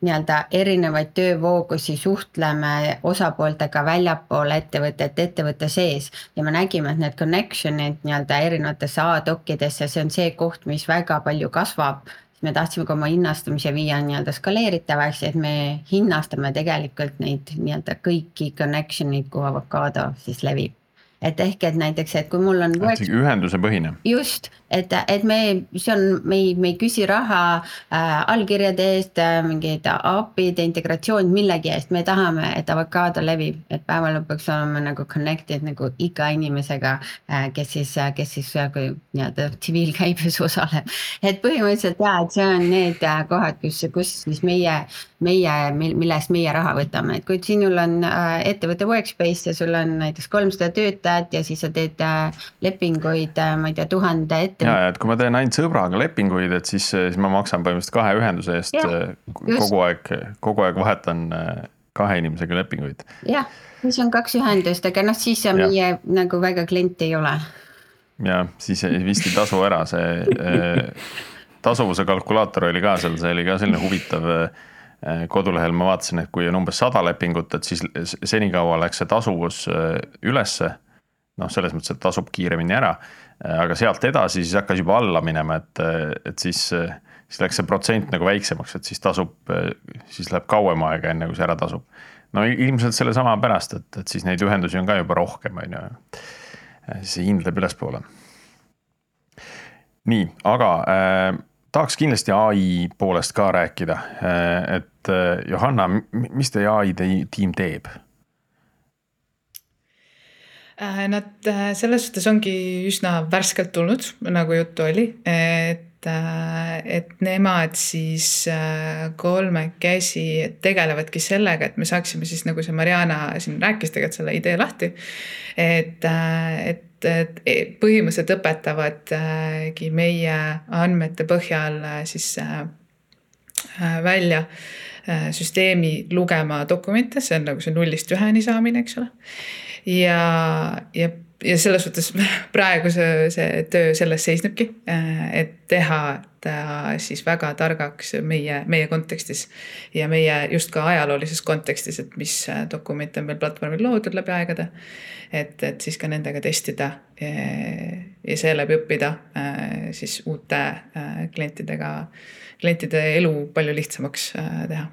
nii-öelda erinevaid töövoogusi suhtleme osapooltega väljapoole ettevõtet, ettevõtte sees. ja me nägime, et need connection'id nii-öelda erinevatesse ad-hoc idesse, see on see koht, mis väga palju kasvab me tahtsime ka oma hinnastamise viia nii-öelda skaleeritavaks, et me hinnastame tegelikult neid nii-öelda kõiki connection'id, kuhu avokaado siis levib et ehk, et näiteks, et kui mul on.
ühenduse põhine.
just, et, et me, see on, me ei, me ei küsi raha äh, allkirjade eest äh,, mingeid API-de integratsioon millegi eest, me tahame, et avokaado levib, et päeva lõpuks oleme nagu connected nagu iga inimesega äh,, kes siis, kes siis äh, nii-öelda tsiviilkäibes (laughs) osaleb. et põhimõtteliselt ja, et see on need äh, kohad, kus, kus siis meie, meie, millest meie raha võtame, et kui sinul on äh, ettevõtte workspace ja sul on näiteks kolmsada töötajat ja siis sa teed äh, lepinguid, äh, ma ei tea, tuhande ette.
ja, et kui ma teen ainult sõbraga lepinguid, et siis, siis ma maksan põhimõtteliselt kahe ühenduse eest ja, äh, kogu aeg, kogu aeg vahetan kahe inimesega lepinguid.
jah, siis on kaks ühendust, aga noh, siis sa meie nagu väga klient ei ole.
ja siis vist ei tasu ära see tasuvuse kalkulaator oli ka seal, see oli ka selline huvitav kodulehel ma vaatasin, et kui on umbes sada lepingut, et siis senikaua läks see tasuvus ülesse. noh, selles mõttes, et tasub kiiremini ära, aga sealt edasi siis hakkas juba alla minema, et, et siis, siis läks see protsent nagu väiksemaks, et siis tasub, siis läheb kauem aega, enne kui see ära tasub. no ilmselt sellesama pärast, et, et siis neid ühendusi on ka juba rohkem, on ju. siis hind läheb ülespoole. nii, aga äh, tahaks kindlasti ai poolest ka rääkida, et Johanna, mis teie ai tiim teeb?
Äh, nad äh, selles suhtes ongi üsna värskelt tulnud, nagu juttu oli, et, äh, et nemad siis kolmekesi tegelevadki sellega, et me saaksime siis nagu see Mariana siin rääkis tegelikult selle idee lahti. et, et et põhimõtteliselt õpetavadki meie andmete põhjal siis välja süsteemi lugema dokumente, see on nagu see nullist üheni saamine, eks ole. Ja, ja, ja selles suhtes (laughs) praegu see, see töö selles seisnebki, et teha ta siis väga targaks meie, meie kontekstis ja meie just ka ajaloolises kontekstis, et mis dokumente on meil platvormil loodud läbi aegade. et, et siis ka nendega testida ja seeläbi õppida siis uute klientidega, klientide elu palju lihtsamaks teha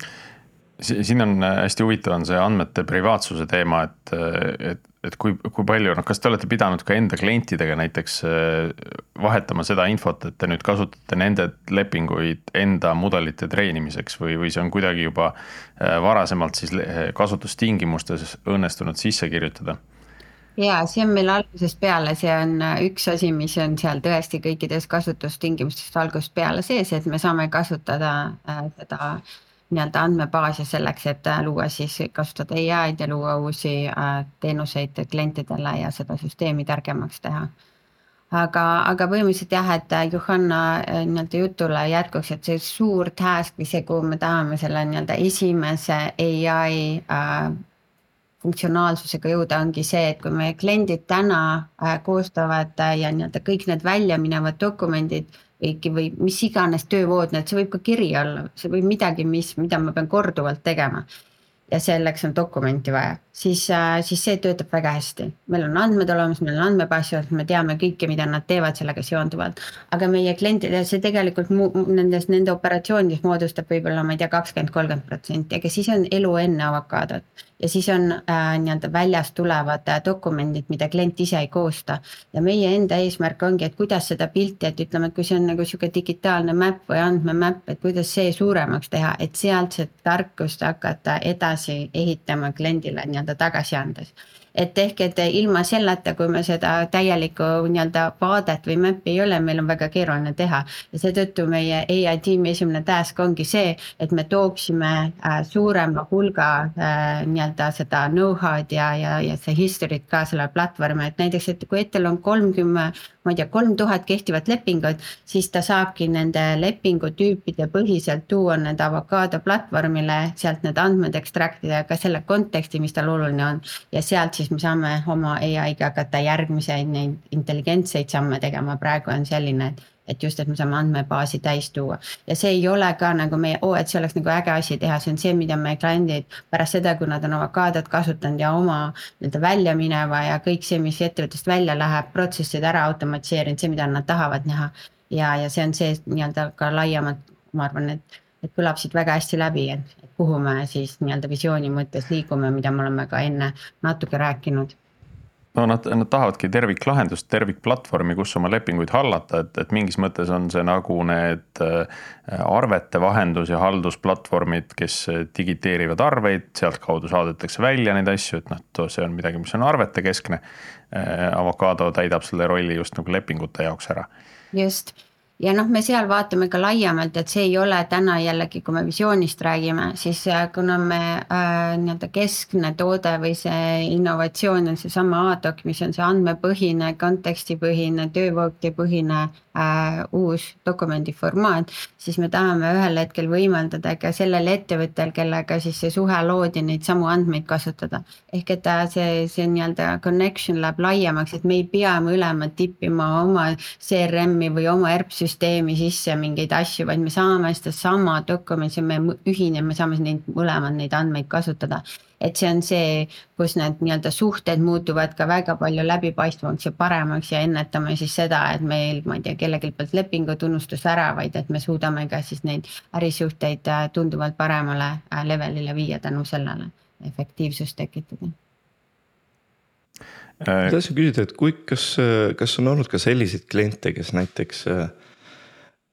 siin on hästi huvitav, on see andmete privaatsuse teema, et, et et kui, kui palju, noh, kas te olete pidanud ka enda klientidega näiteks äh, vahetama seda infot, et te nüüd kasutate nende lepinguid enda mudelite treenimiseks või, või see on kuidagi juba äh, varasemalt siis kasutustingimustes õnnestunud sisse kirjutada?
ja see on meil algusest peale, see on äh, üks asi, mis on seal tõesti kõikides kasutustingimustest algusest peale sees, et me saame kasutada seda äh, nii-öelda andmebaasi selleks, et äh, luua siis, kasutada ai-d ja luua uusi äh, teenuseid klientidele ja seda süsteemi targemaks teha. aga, aga põhimõtteliselt jah, et äh, Johanna nii-öelda jutule jätkuks, et see suur task see, kuhu me tahame selle nii-öelda esimese ai äh, funktsionaalsusega jõuda, ongi see, et kui meie kliendid täna koostavad ja nii-öelda kõik need välja minevad dokumendid kõiki või mis iganes töövood, need, see võib ka kiri olla, see võib midagi, mis, mida ma pean korduvalt tegema. ja selleks on dokumenti vaja, siis, äh, siis see töötab väga hästi. meil on andmed olemas, meil on andmebaas olemas, me teame kõike, mida nad teevad sellega seonduvalt. aga meie klientidele see tegelikult nendes, nende operatsioonides moodustab võib-olla, ma ei tea, kakskümmend, kolmkümmend protsenti, aga siis on elu enne avokaadot ja siis on äh, nii-öelda väljast tulevad äh, dokumendid, mida klient ise ei koosta. ja meie enda eesmärk ongi, et kuidas seda pilti, et ütleme, et kui see on nagu sihuke digitaalne map või andmemäpp, et kuidas see suuremaks teha, et sealt see tarkust hakata edasi ehitama kliendile nii-öelda tagasi andes et ehk, et ilma selleta, kui me seda täielikku nii-öelda vaadet või map'i ei ole, meil on väga keeruline teha. ja seetõttu meie ai tiimi esimene task ongi see, et me tooksime äh, suurema hulga äh, nii-öelda seda know-how'd ja, ja, ja see history't ka selle platvormi, et näiteks, et kui Etel on kolmkümmend ma ei tea, kolm tuhat kehtivat lepingut, siis ta saabki nende lepingutüüpide põhiselt tuua need avokaado platvormile, sealt need andmed ekstraktida ja ka selle konteksti, mis tal oluline on. ja sealt siis me saame oma ai-ga hakata järgmiseid neid intelligentseid samme tegema, praegu on selline, et et just, et me saame andmebaasi täis tuua ja see ei ole ka nagu meie, oo, et see oleks nagu äge asi teha, see on see, mida meie kliendid pärast seda, kui nad on avokaadot kasutanud ja oma nii-öelda välja mineva ja kõik see, mis ettevõttest välja läheb, protsessid ära automatiseerinud, see, mida nad tahavad näha. ja, ja see on see nii-öelda ka laiemalt, ma arvan, et, et kõlab siit väga hästi läbi, et kuhu me siis nii-öelda visiooni mõttes liigume, mida me oleme ka enne natuke rääkinud
no nad, nad tahavadki terviklahendust, tervikplatvormi, kus oma lepinguid hallata, et, et mingis mõttes on see nagu need äh, arvete vahendus- ja haldusplatvormid, kes digiteerivad arveid, sealtkaudu saadetakse välja neid asju, et noh, see on midagi, mis on arvetekeskne. Äh, Avocado täidab selle rolli just nagu lepingute jaoks ära.
just ja noh, me seal vaatame ka laiemalt, et see ei ole täna jällegi, kui me visioonist räägime, siis äh, kuna me äh, nii-öelda keskne toode või see innovatsioon on seesama Adoc, mis on see andmepõhine, kontekstipõhine, töövoogipõhine äh, uus dokumendi formaat, siis me tahame ühel hetkel võimaldada ka sellel ettevõttel, kellega siis see suhe loodi, neid samu andmeid kasutada. ehk et äh, see, see nii-öelda connection läheb laiemaks, et me ei pea mõlemad tippima oma CRM-i või oma ERP-süsteemi süsteemi sisse mingeid asju, vaid me saame sedasama dokumenti, me ühineme, saame neid mõlemad neid andmeid kasutada. et see on see, kus need nii-öelda suhted muutuvad ka väga palju läbipaistvamaks ja paremaks ja ennetame siis seda, et meil, ma ei tea, kellelgi pealt lepingu tunnustus ära, vaid et me suudame ka siis neid ärisuhteid äh, tunduvalt paremale äh, levelile viia tänu sellele, efektiivsust tekitada
Äh, tahtsin küsida, et kui, kas, kas on olnud ka selliseid kliente, kes näiteks äh, äh,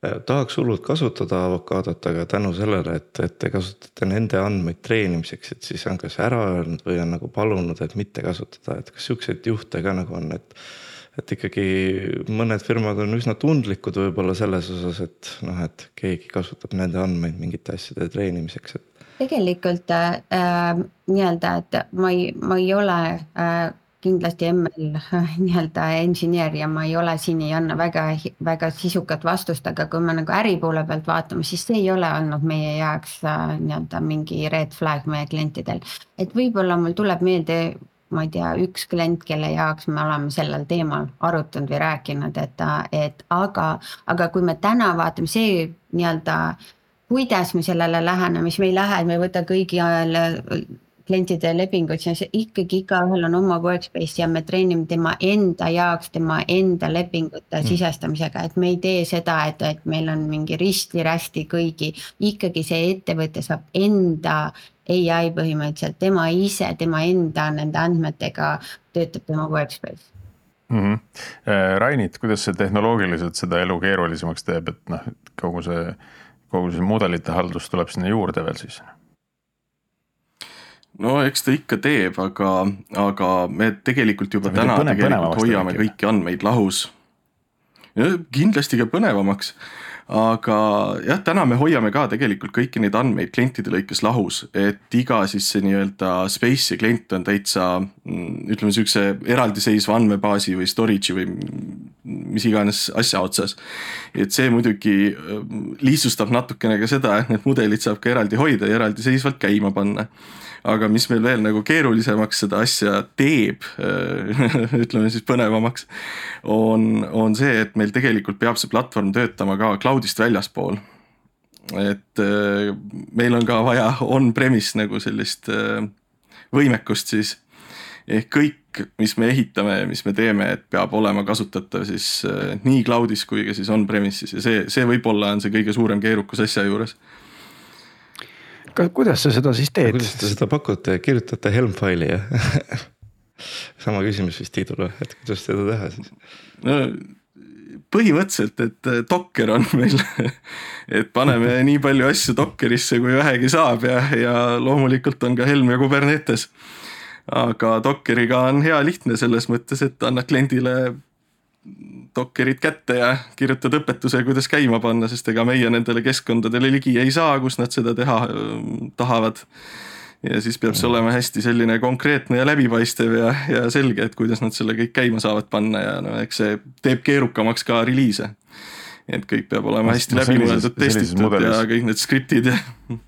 tahaks hullult kasutada avokaadot, aga tänu sellele, et, et te kasutate nende andmeid treenimiseks, et siis on kas ära öelnud või on nagu palunud, et mitte kasutada, et kas siukseid juhte ka nagu on, et. et ikkagi mõned firmad on üsna tundlikud võib-olla selles osas, et noh, et keegi kasutab nende andmeid mingite asjade treenimiseks, et
tegelikult äh, nii-öelda, et ma ei, ma ei ole äh, kindlasti ML (laughs) nii-öelda engineer ja ma ei ole siin, ei anna väga, väga sisukat vastust, aga kui me nagu äri poole pealt vaatame, siis see ei ole olnud meie jaoks äh, nii-öelda mingi red flag meie klientidel. et võib-olla mul tuleb meelde, ma ei tea, üks klient, kelle jaoks me oleme sellel teemal arutanud või rääkinud, et, et aga, aga kui me täna vaatame, see nii-öelda kuidas me sellele läheneme, siis me ei lähe, et me ei võta kõigi ajal klientide lepinguid, siis ikkagi igaühel on oma workspace ja me treenime tema enda jaoks, tema enda lepingute mm. sisestamisega, et me ei tee seda, et, et meil on mingi risti-rästi kõigi. ikkagi see ettevõte saab enda ai põhimõtteliselt, tema ise, tema enda nende andmetega töötab tema workspace
mm. -hmm. Rainit, kuidas see tehnoloogiliselt seda elu keerulisemaks teeb, et noh, kogu see, kogu see mudelite haldus tuleb sinna juurde veel siis
no eks ta ikka teeb, aga, aga me tegelikult juba täna põne, tegelikult hoiame kõiki andmeid lahus. kindlasti ka põnevamaks, aga jah, täna me hoiame ka tegelikult kõiki neid andmeid klientide lõikes lahus, et iga siis see nii-öelda space'i klient on täitsa mm, ütleme, sihukese eraldiseisva andmebaasi või storage'i või mis iganes asja otsas. et see muidugi mm, lihtsustab natukene ka seda, et need mudelid saab ka eraldi hoida ja eraldiseisvalt käima panna aga mis meil veel nagu keerulisemaks seda asja teeb (laughs) ütleme siis põnevamaks, on, on see, et meil tegelikult peab see platvorm töötama ka cloud'ist väljaspool. et äh, meil on ka vaja on-premise nagu sellist äh, võimekust siis. Ehk kõik, mis me ehitame ja mis me teeme, et peab olema kasutatav siis äh, nii cloud'is kui ka siis on-premise'is. Ja see, see võib-olla on see kõige suurem keerukus asja juures
kuidas sa seda siis teed?
kuidas te seda pakute, kirjutate Helm faili ja (laughs) sama küsimus vist Tiidule, et kuidas seda teha siis?
no põhimõtteliselt, et äh, Docker on meil (laughs) et paneme (laughs) nii palju asju Dockerisse, kui vähegi saab ja, ja loomulikult on ka Helm ja Kubernetes. aga Dockeriga on hea lihtne selles mõttes, et annad kliendile Dockerid kätte ja kirjutad õpetuse, kuidas käima panna, sest ega meie nendele keskkondadele ligi ei saa, kus nad seda teha tahavad. ja siis peab see olema hästi selline konkreetne ja läbipaistev ja, ja selge, et kuidas nad selle kõik käima saavad panna ja no eks see teeb keerukamaks ka reliise. et kõik peab olema hästi no, läbimõeldud, testitud ja kõik need skriptid ja (laughs)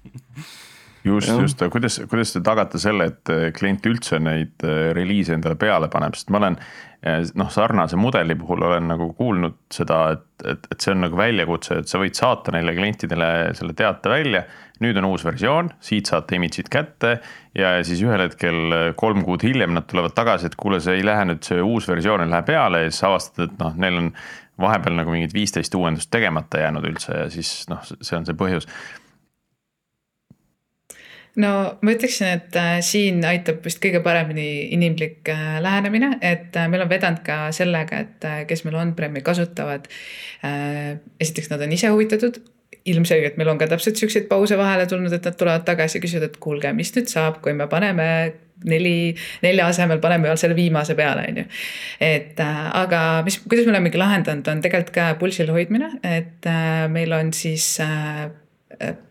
just, just, kuidas, kuidas te tagate selle, et klient üldse neid reliise endale peale paneb, sest ma olen noh, sarnase mudeli puhul olen nagu kuulnud seda, et, et, et see on nagu väljakutse, et sa võid saata neile klientidele selle teate välja. nüüd on uus versioon, siit saate image'id kätte ja siis ühel hetkel kolm kuud hiljem nad tulevad tagasi, et kuule, see ei lähe nüüd, see uus versioon ei lähe peale ja siis avastad, et noh, neil on vahepeal nagu mingid viisteist uuendust tegemata jäänud üldse ja siis noh, see on see põhjus
no ma ütleksin, et äh, siin aitab vist kõige paremini inimlik äh, lähenemine, et äh, meil on vedanud ka sellega, et kes meil on-prem'i kasutavad. esiteks nad on ise huvitatud, ilmselgelt meil on ka täpselt siukseid pause vahele tulnud, et nad tulevad tagasi ja küsivad, et kuulge, mis nüüd saab, kui me paneme neli, nelja asemel paneme veel selle viimase peale, on ju. et aga mis, kuidas me olemegi lahendanud, on tegelikult ka pulsil hoidmine, et meil on siis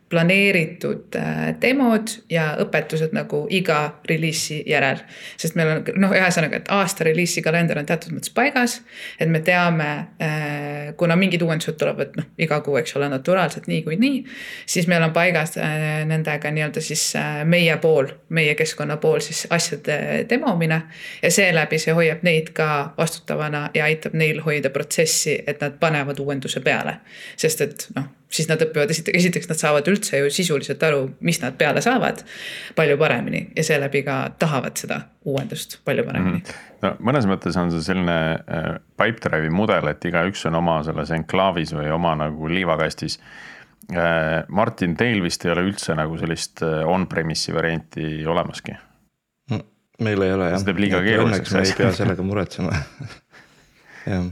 planeeritud äh, demod ja õpetused nagu iga reliisi järel. sest meil on noh, ühesõnaga, et aasta reliisi kalender on teatud mõttes paigas, et me teame, äh, kuna mingid uuendused tulevad noh, iga kuu, eks ole, naturaalselt niikuinii, siis meil on paigas äh, nendega nii-öelda siis meie pool, meie keskkonna pool siis asjade demomine. ja seeläbi see hoiab neid ka vastutavana ja aitab neil hoida protsessi, et nad panevad uuenduse peale. sest et noh siis nad õpivad esiteks, esiteks nad saavad üldse ju sisuliselt aru, mis nad peale saavad palju paremini ja seeläbi ka tahavad seda uuendust palju paremini mm.
-hmm. no mõnes mõttes on see selline äh, Pipedrive'i mudel, et igaüks on oma selles enklaavis või oma nagu liivakastis äh,. Martin, teil vist ei ole üldse nagu sellist äh, on-premise'i varianti olemaski
meil ei ole jah.
see teeb liiga keeruliseks.
õnneks me ei pea sellega muretsema (laughs) jah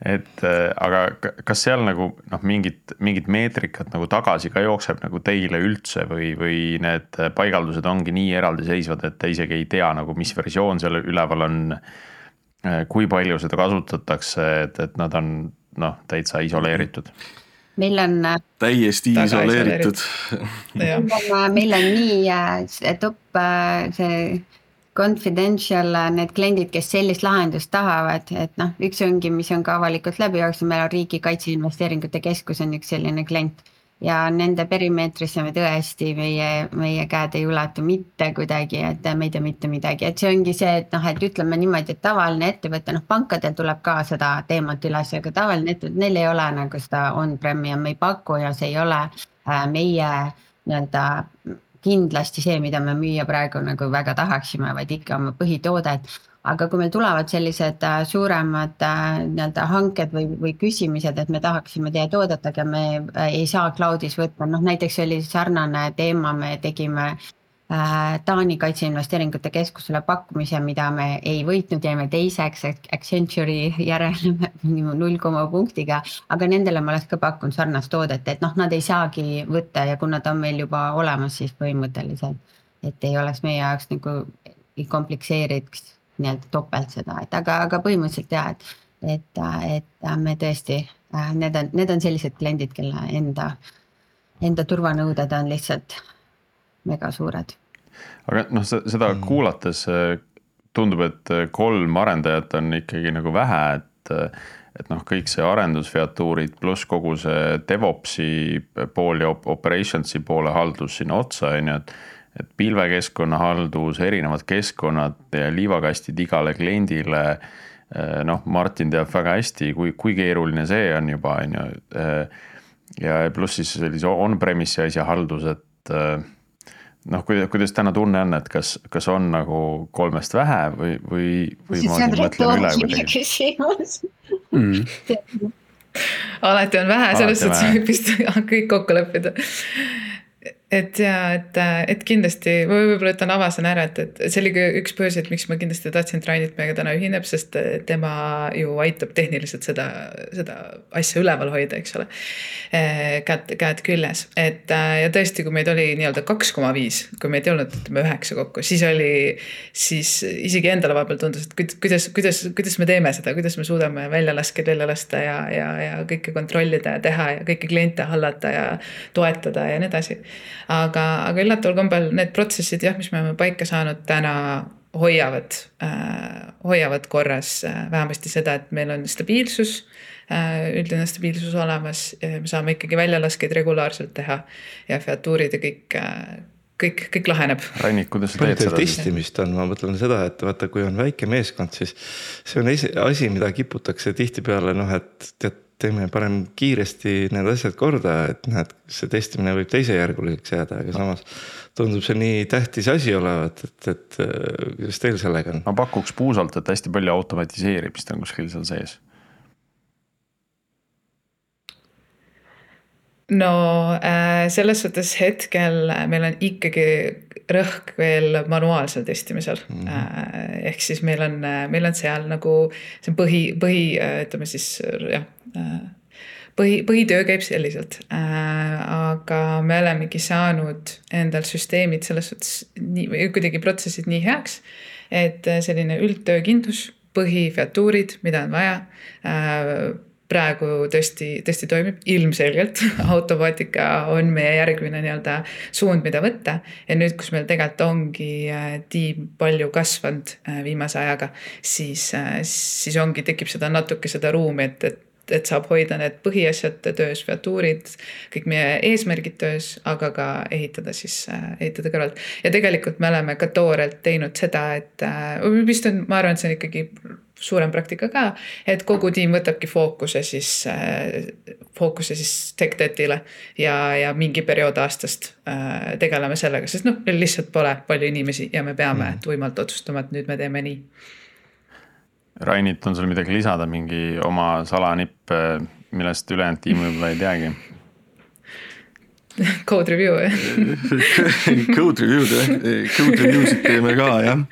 et äh, aga kas seal nagu noh, mingit, mingit meetrikat nagu tagasi ka jookseb nagu teile üldse või, või need paigaldused ongi nii eraldiseisvad, et te isegi ei tea nagu, mis versioon seal üleval on. Äh, kui palju seda kasutatakse, et, et nad on noh, täitsa isoleeritud
meil on. Äh,
täiesti isoleeritud.
meil on nii top see confidential need kliendid, kes sellist lahendust tahavad, et noh, üks ongi, mis on ka avalikult läbi jooksnud, meil on Riigi Kaitseinvesteeringute Keskus on üks selline klient. ja nende perimeetrisse me tõesti, meie, meie käed ei ulatu mitte kuidagi, et me ei tea mitte midagi, et see ongi see, et noh, et ütleme niimoodi, et tavaline ettevõte, noh pankadel tuleb ka seda teemat üles, aga tavaline ettevõte, neil ei ole nagu seda on-prem'i ja me ei paku ja see ei ole äh, meie nii-öelda kindlasti see, mida me müüa praegu nagu väga tahaksime, vaid ikka oma põhitoodet. aga kui meil tulevad sellised äh, suuremad äh, nii-öelda hanked või, või küsimised, et me tahaksime teie toodet, aga me äh, ei saa cloud'is võtta, noh näiteks oli sarnane teema, me tegime Taani kaitseinvesteeringute keskusele pakkumise, mida me ei võitnud, jäime teiseks Accenture'i järel (laughs) null koma punktiga. aga nendele ma oleks ka pakkunud sarnast toodet, et noh, nad ei saagi võtta ja kuna ta on meil juba olemas, siis põhimõtteliselt. et ei oleks meie jaoks nagu, ei komplitseeriks nii-öelda topelt seda, et aga, aga põhimõtteliselt jah, et. et, et me tõesti, äh, need on, need on sellised kliendid, kelle enda, enda turvanõuded on lihtsalt mega suured
aga noh, seda mm. kuulates äh, tundub, et äh, kolm arendajat on ikkagi nagu vähe, et äh, et noh, kõik see arendusfeatuurid pluss kogu see DevOpsi pool ja operations'i poole haldus sinna otsa, on ju, et et pilvekeskkonna haldus, erinevad keskkonnad ja liivakastid igale kliendile. noh, Martin teab väga hästi, kui, kui keeruline see on juba, on ju. ja pluss siis sellise on-premise'i asja haldus, et noh, kuidas, täna tunne on, et kas, kas on nagu kolmest vähe või, või, või
ma siin mõtlen üle kuidagi?
Mm. alati on vähe, selles suhtes võib vist (laughs) kõik kokku leppida et ja, et, et kindlasti võib-olla ütlen avasen ära, et, et see oli ka üks põhjuseid, miks ma kindlasti tahtsin, et Rainit meiega täna ühineb, sest tema ju aitab tehniliselt seda, seda asja üleval hoida, eks ole. käed, käed küljes, et ja tõesti, kui meid oli nii-öelda kaks koma viis, kui meid ei olnud, ütleme üheksa kokku, siis oli, siis isegi endale vahepeal tundus, et kuidas, kuidas, kuidas me teeme seda, kuidas me suudame väljalaskeid välja lasta ja, ja, ja kõike kontrollida ja teha ja kõiki kliente hallata ja toetada ja nii edasi aga, aga üllataval kombel need protsessid jah, mis me oleme paika saanud täna hoiavad äh,, hoiavad korras äh, vähemasti seda, et meil on stabiilsus äh,, üldine stabiilsus olemas, me saame ikkagi väljalaskeid regulaarselt teha ja featuurid ja kõik äh, kõik, kõik laheneb.
Rannik, kuidas sa teed seda?
testimist on, ma mõtlen seda, et vaata, kui on väike meeskond, siis see on asi, mida kiputakse tihtipeale noh, et tead teeme parem kiiresti need asjad korda, et näed, see testimine võib teisejärguliseks jääda, aga samas tundub see nii tähtis asi olevat, et, et kuidas teil sellega on?
ma pakuks puusalt, et hästi palju automatiseerimist on kuskil seal sees.
no äh, selles suhtes hetkel meil on ikkagi rõhk veel manuaalsel testimisel mm. -hmm. ehk siis meil on, meil on seal nagu see põhi, põhi ütleme siis jah. põhi, põhitöö käib selliselt, aga me olemegi saanud endal süsteemid selles suhtes nii kuidagi protsessid nii heaks, et selline üldtöökindlus, põhifeatuurid, mida on vaja praegu tõesti, tõesti toimib ilmselgelt (laughs) automaatika on meie järgmine nii-öelda suund, mida võtta. ja nüüd, kus meil tegelikult ongi äh, tiim palju kasvanud äh, viimase ajaga, siis, siis ongi, tekib seda natuke seda ruumi, et, et et saab hoida need põhiasjad töös, featuurid, kõik meie eesmärgid töös, aga ka ehitada siis, ehitada kõrvalt. ja tegelikult me oleme ka toorelt teinud seda, et äh, vist on, ma arvan, et see on ikkagi suurem praktika ka, et kogu tiim võtabki fookuse siis äh,, fookuse siis TechDebtile ja, ja mingi periood aastast äh, tegeleme sellega, sest noh, meil lihtsalt pole palju inimesi ja me peame mm. tuimalt otsustama, et nüüd me teeme nii
Rainit, on sul midagi lisada, mingi oma salanipp, millest ülejäänud tiim võib-olla ei teagi? (laughs)
Code review jah
Code review'd jah, code review sid teeme ka jah.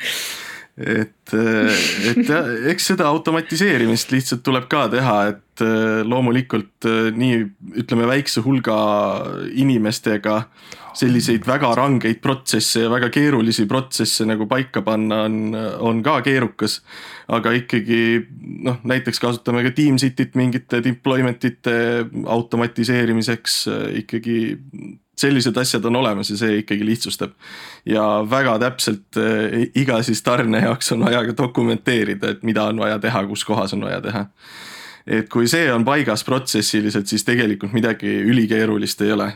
Et, et jah, eks seda automatiseerimist lihtsalt tuleb ka teha, et loomulikult nii ütleme väikse hulga inimestega selliseid väga rangeid protsesse ja väga keerulisi protsesse nagu paika panna on, on ka keerukas. aga ikkagi noh, näiteks kasutame ka Teamsitit mingite deployment ite automatiseerimiseks ikkagi sellised asjad on olemas ja see ikkagi lihtsustab. ja väga täpselt eh, iga siis tarne jaoks on vaja ka dokumenteerida, et mida on vaja teha, kus kohas on vaja teha. et kui see on paigas protsessiliselt, siis tegelikult midagi ülikeerulist ei ole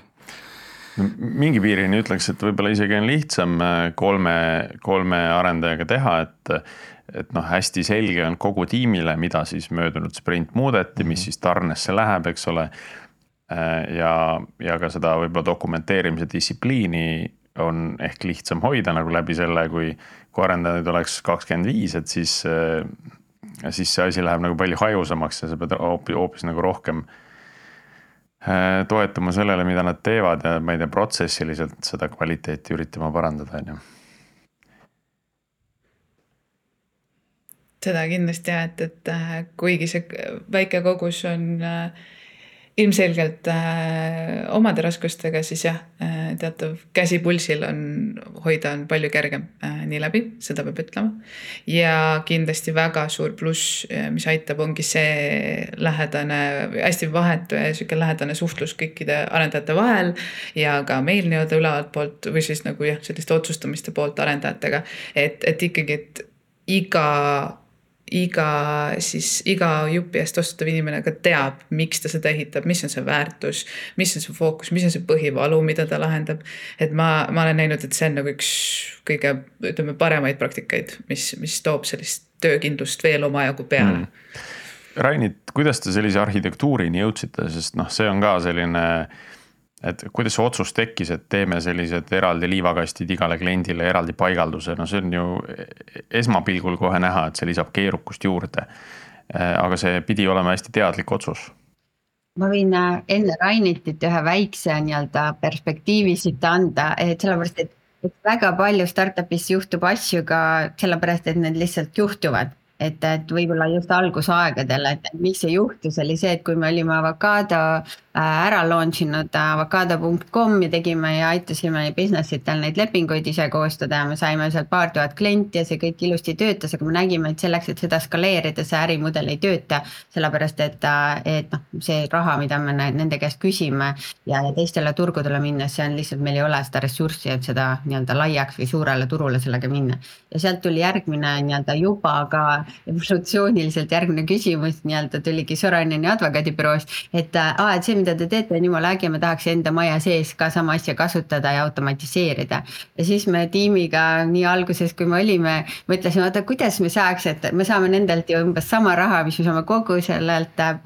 mingi piirini ütleks, et võib-olla isegi on lihtsam äh, kolme, kolme arendajaga teha, et et noh, hästi selge on kogu tiimile, mida siis möödunud sprint muudeti, mis mhm. siis tarnesse läheb, eks ole. Äh, ja, ja ka seda võib-olla dokumenteerimise distsipliini on ehk lihtsam hoida nagu läbi selle, kui, kui arendajaid oleks kakskümmend viis, et siis, äh, siis see asi läheb nagu palju hajusamaks ja sa pead hoopis, hoopis nagu rohkem äh, toetuma sellele, mida nad teevad ja ma ei tea, protsessiliselt seda kvaliteeti üritama parandada, on ju.
seda kindlasti jah, et, et kuigi see väike kogus on äh, ilmselgelt äh, omade raskustega, siis jah äh,, teatav käsi pulsil on, hoida on palju kergem äh, nii läbi, seda peab ütlema. ja kindlasti väga suur pluss, äh, mis aitab, ongi see lähedane, hästi vahetu ja sihuke lähedane suhtlus kõikide arendajate vahel. ja ka meil nii-öelda ülevalt poolt või siis nagu jah, selliste otsustamiste poolt arendajatega, et, et ikkagi, et iga iga siis, iga jupi eest vastutav inimene ka teab, miks ta seda ehitab, mis on see väärtus, mis on see fookus, mis on see põhivalu, mida ta lahendab. et ma, ma olen näinud, et see on nagu üks kõige, ütleme, paremaid praktikaid, mis, mis toob sellist töökindlust veel omajagu peale. Mm..
Rainit, kuidas te sellise arhitektuurini jõudsite, sest noh, see on ka selline et kuidas see otsus tekkis, et teeme sellised eraldi liivakastid igale kliendile eraldi paigalduse, no see on ju esmapilgul kohe näha, et see lisab keerukust juurde. aga see pidi olema hästi teadlik otsus.
ma võin äh, enne Rainitit ühe väikse nii-öelda perspektiivi siit anda, et sellepärast, et, et väga palju startup'is juhtub asju ka sellepärast, et need lihtsalt juhtuvad et, et võib-olla just algusaegadel, et mis see juhtus, oli see, et kui me olime Avocado ära launch inud äh, avocado.com ja tegime ja aitasime business itel neid lepinguid ise koostada ja me saime seal paar tuhat klienti ja see kõik ilusti töötas, aga me nägime, et selleks, et seda skaleerida, see ärimudel ei tööta. sellepärast et, äh, et noh, see raha, mida me nende käest küsime ja, ja teistele turgudele minnes, see on lihtsalt, meil ei ole seda ressurssi, et seda nii-öelda laiaks või suurele turule sellega minna. ja sealt tuli järgmine nii-öelda juba ka evolutsiooniliselt järgmine küsimus nii-öelda tuligi Soraineni advokaadibüroost, et äh, aa, et see, mida te teete, on jumala äge, ma tahaks enda maja sees ka sama asja kasutada ja automatiseerida. ja siis me tiimiga nii alguses, kui me olime, mõtlesime, oota, kuidas me saaks, et me saame nendelt ju umbes sama raha, mis me saame kogu sellelt äh,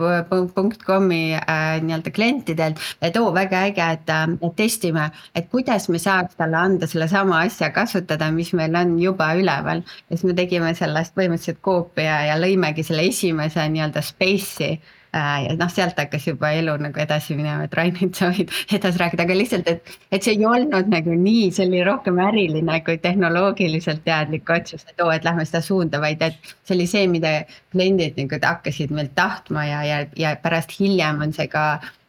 .com'i äh, nii-öelda klientidelt. et oo, väga äge, et, et testime, et kuidas me saaks talle anda sellesama asja kasutada, mis meil on juba üleval. ja siis me tegime sellest põhimõtteliselt koos utoopia ja lõimegi selle esimese nii-öelda space'i äh, ja noh, sealt hakkas juba elu nagu edasi minema, et Rainit sa võid (laughs) edasi rääkida, aga lihtsalt, et, et see ei olnud nagu nii, see oli rohkem äriline kui tehnoloogiliselt teadlik otsus, et oo, et lähme seda suunda, vaid et see oli see, mida kliendid nagu hakkasid meilt tahtma ja, ja, ja pärast hiljem on see ka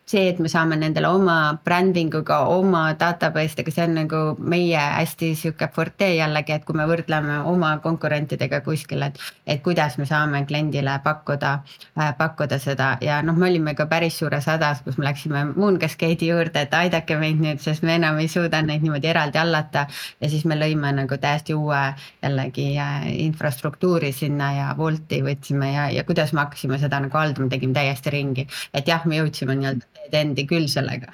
see, et me saame nendele oma branding uga, oma database dega, see on nagu meie hästi sihuke forte jällegi, et kui me võrdleme oma konkurentidega kuskil, et. et kuidas me saame kliendile pakkuda äh,, pakkuda seda ja noh, me olime ka päris suures hädas, kus me läksime Moon Cascade'i juurde, et aidake meid nüüd, sest me enam ei suuda neid niimoodi eraldi hallata. ja siis me lõime nagu täiesti uue jällegi äh, infrastruktuuri sinna ja Wolti võtsime ja, ja kuidas me hakkasime seda nagu haldama, tegime täiesti ringi. et jah, me jõudsime nii-öelda teed-endi küll sellega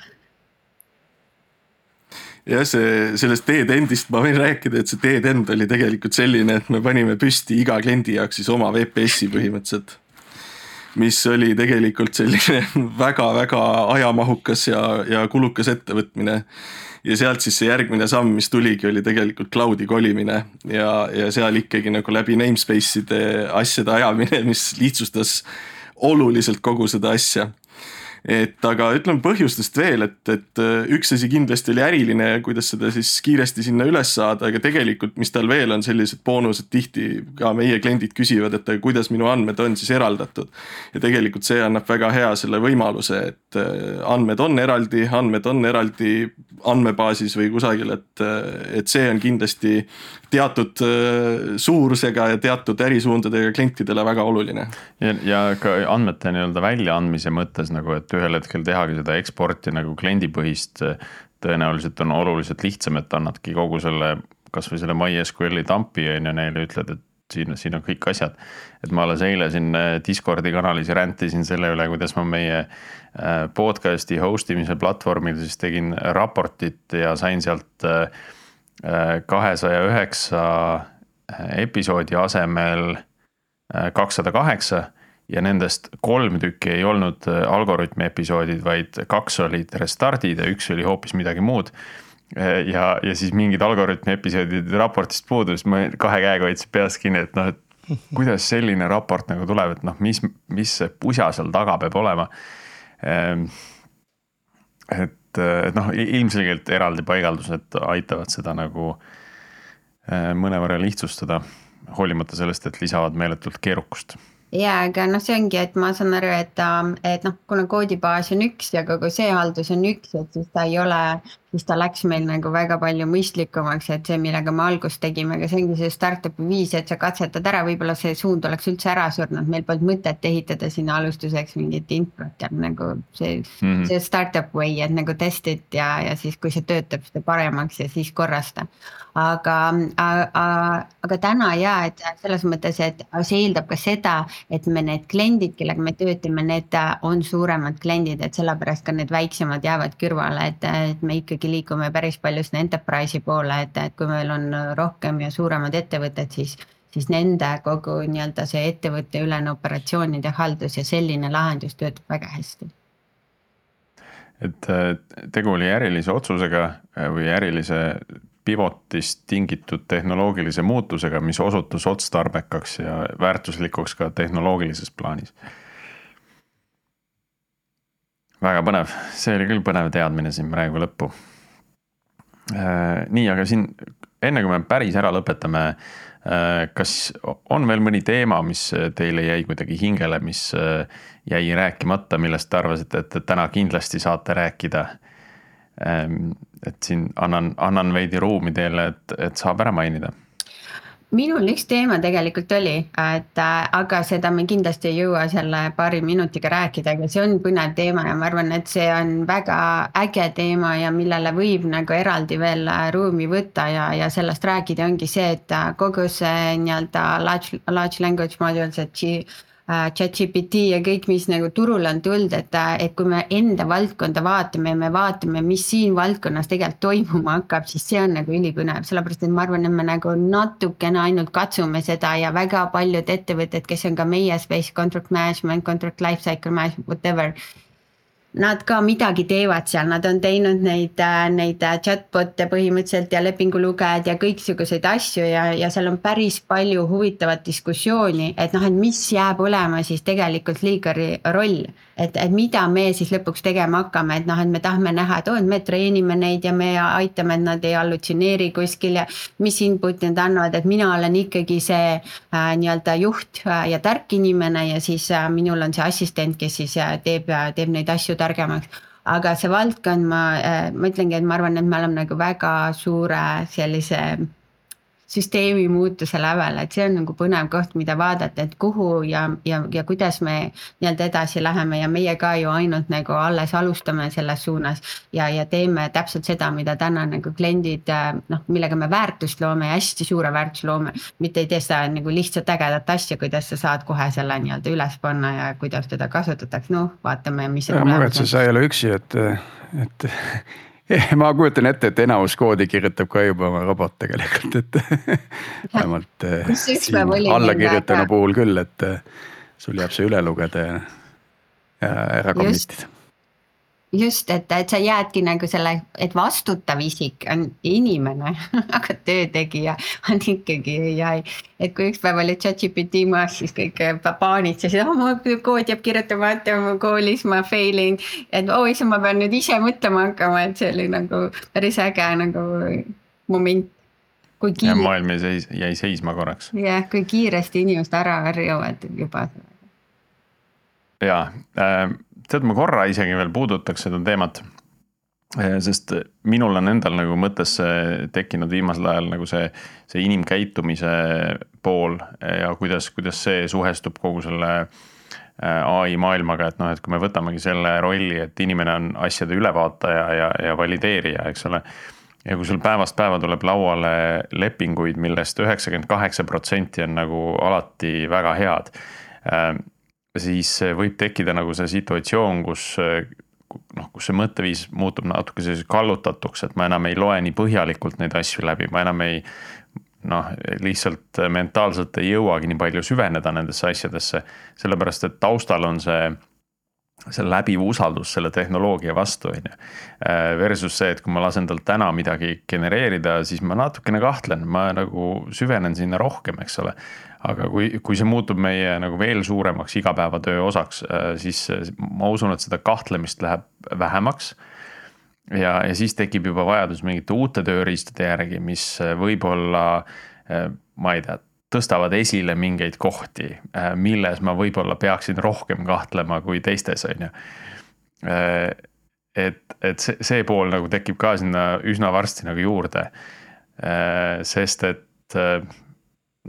jah, see sellest teed-endist ma võin rääkida, et see teed-end oli tegelikult selline, et me panime püsti iga kliendi jaoks siis oma VPS-i põhimõtteliselt. mis oli tegelikult selline (laughs) väga-väga ajamahukas ja, ja kulukas ettevõtmine. ja sealt siis see järgmine samm, mis tuligi, oli tegelikult cloud'i kolimine ja, ja seal ikkagi nagu läbi namespace'ide asjade ajamine, mis lihtsustas oluliselt kogu seda asja et aga ütleme põhjustest veel, et, et äh, üks asi kindlasti oli äriline, kuidas seda siis kiiresti sinna üles saada, aga tegelikult, mis tal veel on sellised boonused, tihti ka meie kliendid küsivad, et kuidas minu andmed on siis eraldatud. ja tegelikult see annab väga hea selle võimaluse, et äh, andmed on eraldi, andmed on eraldi andmebaasis või kusagil, et, äh, et see on kindlasti teatud suurusega ja teatud ärisuundadega klientidele väga oluline.
ja, ja ka andmete nii-öelda väljaandmise mõttes nagu, et ühel hetkel tehagi seda eksporti nagu kliendipõhist, tõenäoliselt on oluliselt lihtsam, et annadki kogu selle, kasvõi selle MySQL-i tampi on ju neile ütled, et siin, siin on kõik asjad. et ma alles eile siin äh, Discordi kanalis räntisin selle üle, kuidas ma meie äh, podcast'i host imise platvormil siis tegin raportit ja sain sealt äh, kahesaja üheksa episoodi asemel kakssada kaheksa ja nendest kolm tükki ei olnud äh, Algorütmi episoodid, vaid kaks olid restardid ja üks oli hoopis midagi muud. Äh, ja, ja siis mingid Algorütmi episoodid raportist puudus, ma kahe käega hoidsin peast kinni, et noh, et kuidas selline raport nagu tuleb, et noh, mis, mis see pusa seal taga peab olema. Ähm, et, et noh, ilmselgelt eraldi paigaldused aitavad seda nagu äh, mõnevõrra lihtsustada, hoolimata sellest, et lisavad meeletult keerukust.
Ja, aga noh, see ongi, et ma saan aru, et, et noh, kuna koodibaas on üks ja kogu see haldus on üks, et siis ta ei ole siis ta läks meil nagu väga palju mõistlikumaks, et see, millega me algust tegime, aga see ongi see startup'i viis, et sa katsetad ära, võib-olla see suund oleks üldse ära surnud, meil polnud mõtet ehitada sinna alustuseks mingit introt ja nagu see mm, -hmm. see startup way, et nagu testid ja, ja siis, kui see töötab, seda paremaks ja siis korrasta. aga, aga, aga täna ja, et selles mõttes, et see eeldab ka seda, et me need kliendid, kellega me töötame, need on suuremad kliendid, et sellepärast ka need väiksemad jäävad kõrvale, et, et me ikkagi ikkagi liigume päris palju sinna enterprise'i poole, et, et kui meil on rohkem ja suuremad ettevõtted, siis siis nende kogu nii-öelda see ettevõtte ülene operatsioonide haldus ja selline lahendus töötab väga hästi.
et tegu oli ärilise otsusega äh, või ärilise pivotist tingitud tehnoloogilise muutusega, mis osutus otstarbekaks ja väärtuslikuks ka tehnoloogilises plaanis väga põnev, see oli küll põnev teadmine siin praegu lõppu. Äh, nii, aga siin enne kui me päris ära lõpetame, äh, kas on veel mõni teema, mis teile jäi kuidagi hingele, mis äh, jäi rääkimata, millest te arvasite, et täna kindlasti saate rääkida? Ähm, et siin annan, annan veidi ruumi teile, et, et saab ära mainida
minul üks teema tegelikult oli, et äh, aga seda me kindlasti ei jõua selle paari minutiga rääkida, aga see on põnev teema ja ma arvan, et see on väga äge teema ja millele võib nagu eraldi veel äh, ruumi võtta ja, ja sellest rääkida ongi see, et äh, kogu see nii-öelda large, large language module, see ChatGPT ja kõik, mis nagu turule on tulnud, et, äh, et kui me enda valdkonda vaatame ja me vaatame, mis siin valdkonnas tegelikult toimuma hakkab, siis see on nagu ülipõnev, sellepärast et ma arvan, et me nagu natukene ainult katsume seda ja väga paljud ettevõtted, kes on ka meie space contract management, contract lifecycle management, whatever nad ka midagi teevad seal, nad on teinud neid, äh, neid äh, chatbot'e põhimõtteliselt ja lepingulugejad ja kõiksuguseid asju ja, ja seal on päris palju huvitavat diskussiooni, et noh, et mis jääb olema siis tegelikult liigari roll et, et mida me siis lõpuks tegema hakkame, et noh, et me tahame näha, et oo, et me treenime neid ja me aitame, et nad ei hallutsioneeri kuskil ja mis input'i nad annavad, et mina olen ikkagi see äh, nii-öelda juht äh, ja tark inimene ja siis äh, minul on see assistent, kes siis äh, teeb äh,, teeb neid asju targemaks. Aga see valdkond, ma, äh, ma ütlengi, et ma arvan, et me oleme nagu väga suure sellise süsteemi muutuse lävel, et see on nagu põnev koht, mida vaadata, et kuhu ja, ja, ja kuidas me nii-öelda edasi läheme ja meie ka ju ainult nagu alles alustame selles suunas. ja, ja teeme täpselt seda, mida täna nagu kliendid noh, millega me väärtust loome ja hästi suure väärtuse loome. mitte ei tee seda nagu lihtsalt ägedat asja, kuidas sa saad kohe selle nii-öelda üles panna ja kuidas teda kasutatakse, noh, vaatame, mis.
ära muretse, sa ei ole üksi, et, et (laughs) (laughs) ma kujutan ette, et enamus koodi kirjutab ka juba oma robot tegelikult, et (laughs) vähemalt allakirjutanu puhul küll, et sul jääb see üle lugeda ja, ära commit ida
just, et, et sa jäädki nagu selle, et vastutav isik on inimene (laughs) aga töötegija on ikkagi ai. et kui üks päev oli chat-GPT maas, siis kõik paanitsesid, oh mu kood jääb kirjutamata koolis, ma fail in. et oi, siis ma pean nüüd ise mõtlema hakkama, et see oli nagu päris äge nagu moment
kiire. maailm jäi seis, jäi seisma korraks.
jah, kui kiiresti inimesed ära harjuvad juba.
ja äh, tead, ma korra isegi veel puudutaks seda teemat. Eh, sest minul on endal nagu mõttesse tekkinud viimasel ajal nagu see, see inimkäitumise pool ja kuidas, kuidas see suhestub kogu selle eh, ai maailmaga, et noh, et kui me võtamegi selle rolli, et inimene on asjade ülevaataja ja, ja valideerija, eks ole. ja kui sul päevast päeva tuleb lauale lepinguid millest, millest üheksakümmend kaheksa protsenti on nagu alati väga head eh, siis võib tekkida nagu see situatsioon, kus noh, kus see mõtteviis muutub natuke selliseks kallutatuks, et ma enam ei loe nii põhjalikult neid asju läbi, ma enam ei noh, lihtsalt mentaalselt ei jõuagi nii palju süveneda nendesse asjadesse, sellepärast et taustal on see see läbiv usaldus selle tehnoloogia vastu, on ju. Versus see, et kui ma lasen talt täna midagi genereerida, siis ma natukene kahtlen, ma nagu süvenen sinna rohkem, eks ole aga kui, kui see muutub meie nagu veel suuremaks igapäevatöö osaks, äh, siis ma usun, et seda kahtlemist läheb vähemaks. ja, ja siis tekib juba vajadus mingite uute tööriistade järgi, mis võib-olla, äh, ma ei tea, tõstavad esile mingeid kohti, äh, milles ma võib-olla peaksin rohkem kahtlema kui teistes, on ju. et, et see, see pool nagu tekib ka sinna üsna varsti nagu juurde. sest et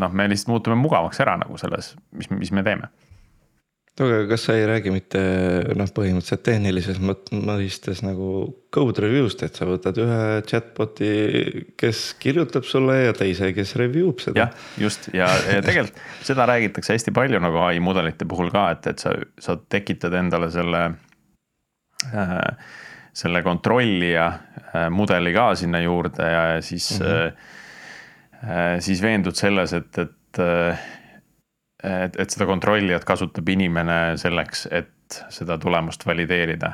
noh, me lihtsalt muutume mugavaks ära nagu selles, mis, mis me teeme.
no aga kas sa ei räägi mitte noh, põhimõtteliselt tehnilises mõistes nagu code review'st, et sa võtad ühe chatbot'i, kes kirjutab sulle ja teise, kes review b seda.
jah, just ja, ja tegelikult (laughs) seda räägitakse hästi palju nagu ai mudelite puhul ka, et, et sa, sa tekitad endale selle äh, selle kontrollija äh, mudeli ka sinna juurde ja siis mm. -hmm siis veendud selles, et, et, äh, et, et seda kontrollijat kasutab inimene selleks, et seda tulemust valideerida.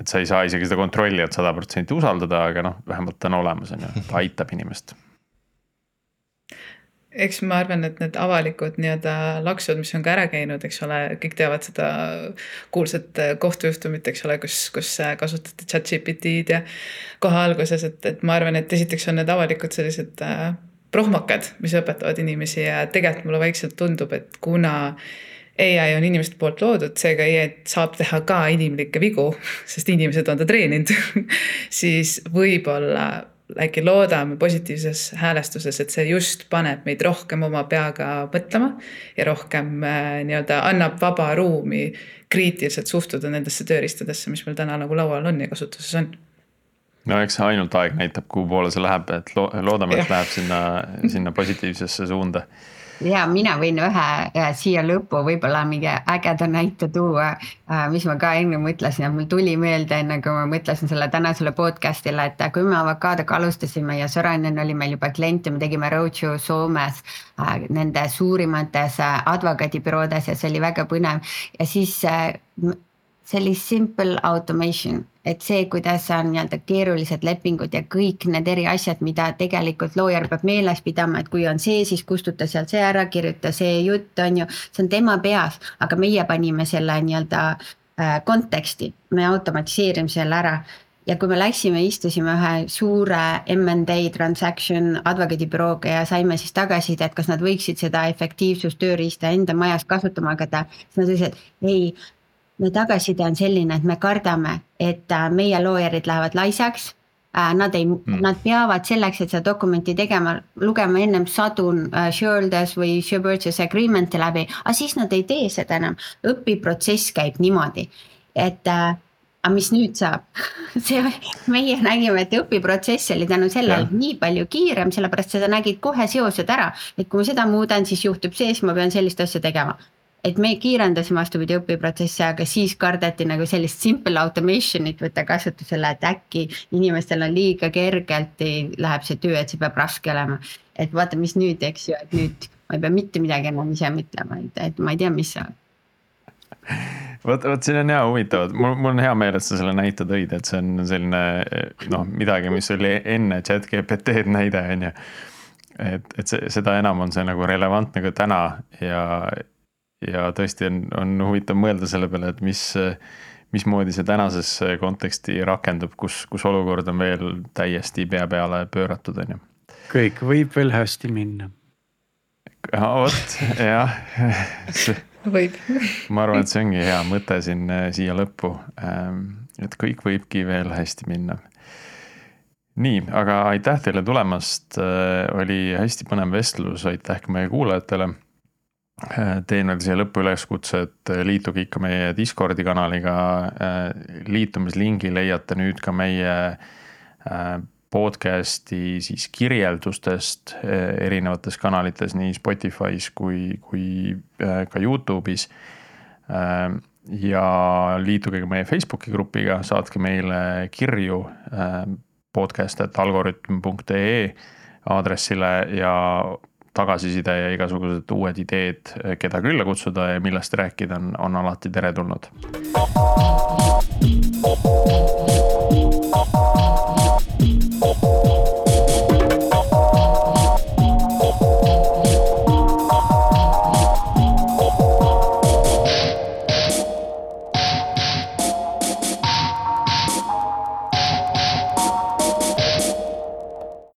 et sa ei saa isegi seda kontrollijat sada protsenti usaldada, aga noh, vähemalt ta on olemas, on ju, ta aitab inimest
eks ma arvan, et need avalikud nii-öelda laksud, mis on ka ära käinud, eks ole, kõik teavad seda kuulsat kohtujuhtumit, eks ole, kus, kus kasutati chat GPT-d ja kohe alguses, et, et ma arvan, et esiteks on need avalikud sellised äh, prohmakad, mis õpetavad inimesi ja tegelikult mulle vaikselt tundub, et kuna ai on inimeste poolt loodud, seega ai saab teha ka inimlikke vigu, (laughs) sest inimesed on ta treeninud (laughs) siis võib-olla äkki loodame positiivses häälestuses, et see just paneb meid rohkem oma peaga mõtlema ja rohkem äh, nii-öelda annab vaba ruumi kriitiliselt suhtuda nendesse tööriistadesse, mis meil täna nagu laual on ja kasutuses on.
no eks ainult aeg näitab, kuhu poole see läheb, et loodame, et läheb sinna, sinna positiivsesse suunda
ja mina võin ühe siia lõppu võib-olla mingi ägeda näite tuua, äh, mis ma ka enne mõtlesin, et mul tuli meelde, enne kui ma mõtlesin selle tänasele podcast'ile, et kui me avokaadoga alustasime ja Sorainen oli meil juba klient ja me tegime roadshow Soomes äh, nende suurimates äh, advokaadibüroodes ja see oli väga põnev. Ja siis sellist simple automation, et see, kuidas on nii-öelda keerulised lepingud ja kõik need eri asjad, mida tegelikult loojar peab meeles pidama, et kui on see, siis kustuta sealt see ära, kirjuta see jutt, on ju, see on tema peas, aga meie panime selle nii-öelda äh, konteksti, me automatiseerime selle ära. Ja kui me läksime, istusime ühe suure M&A transaction advokaadibürooga ja saime siis tagasisidet, kas nad võiksid seda efektiivsustööriista enda majas kasutama hakata, siis nad ütlesid, ei no tagasiside on selline, et me kardame, et äh, meie loojarid lähevad laisaks. Äh, nad ei mm., nad peavad selleks, et seda dokumenti tegema, lugema ennem sadu uh, shareholders või share purchase agreement'i läbi, aga siis nad ei tee seda enam. õpiprotsess käib niimoodi, et aga mis nüüd saab (laughs) see, meie nägime, et õpiprotsess oli tänu sellele nii palju kiirem, sellepärast seda nägid kohe seosed ära, et kui ma seda muudan, siis juhtub see, siis ma pean sellist asja tegema et me kiirendasime vastupidi õpiprotsessi, aga siis kardeti nagu sellist simple automation'it võtta kasutusele, et äkki inimestel on liiga kergelt läheb see töö, et see peab raske olema. et vaata, mis nüüd, eks ju, et nüüd ma ei pea mitte midagi enam ise mõtlema, et, et ma ei tea, mis saab
vot, vot siin on hea huvitav, mul, mul on hea meel, et sa selle näite tõid, et see on selline noh, midagi, mis oli enne chat GPT-d näide, on ju. et, et see, seda enam on see nagu relevantne ka täna ja, ja tõesti on, on huvitav mõelda selle peale, et mis, mismoodi see tänasesse konteksti rakendub, kus, kus olukord on veel täiesti pea peale pööratud, on ju.
kõik võib veel hästi minna.
vot jah
võib.
ma arvan, et see ongi hea mõte siin siia lõppu. Ähm, et kõik võibki veel hästi minna. nii, aga aitäh teile tulemast, äh, oli hästi põnev vestlus, aitäh ka meie kuulajatele teen veel siia lõppu üleskutse, et liituge ikka meie Discordi kanaliga. liitumislingi leiate nüüd ka meie äh, podcast'i siis kirjeldustest äh, erinevates kanalites, nii Spotify's kui, kui äh, ka Youtube'is. ja liituge ka meie Facebooki grupiga, saatke meile kirju podcast.algorütm.ee aadressile ja tagasiside ja igasugused uued ideed, keda külla kutsuda ja millest rääkida, on, on alati teretulnud.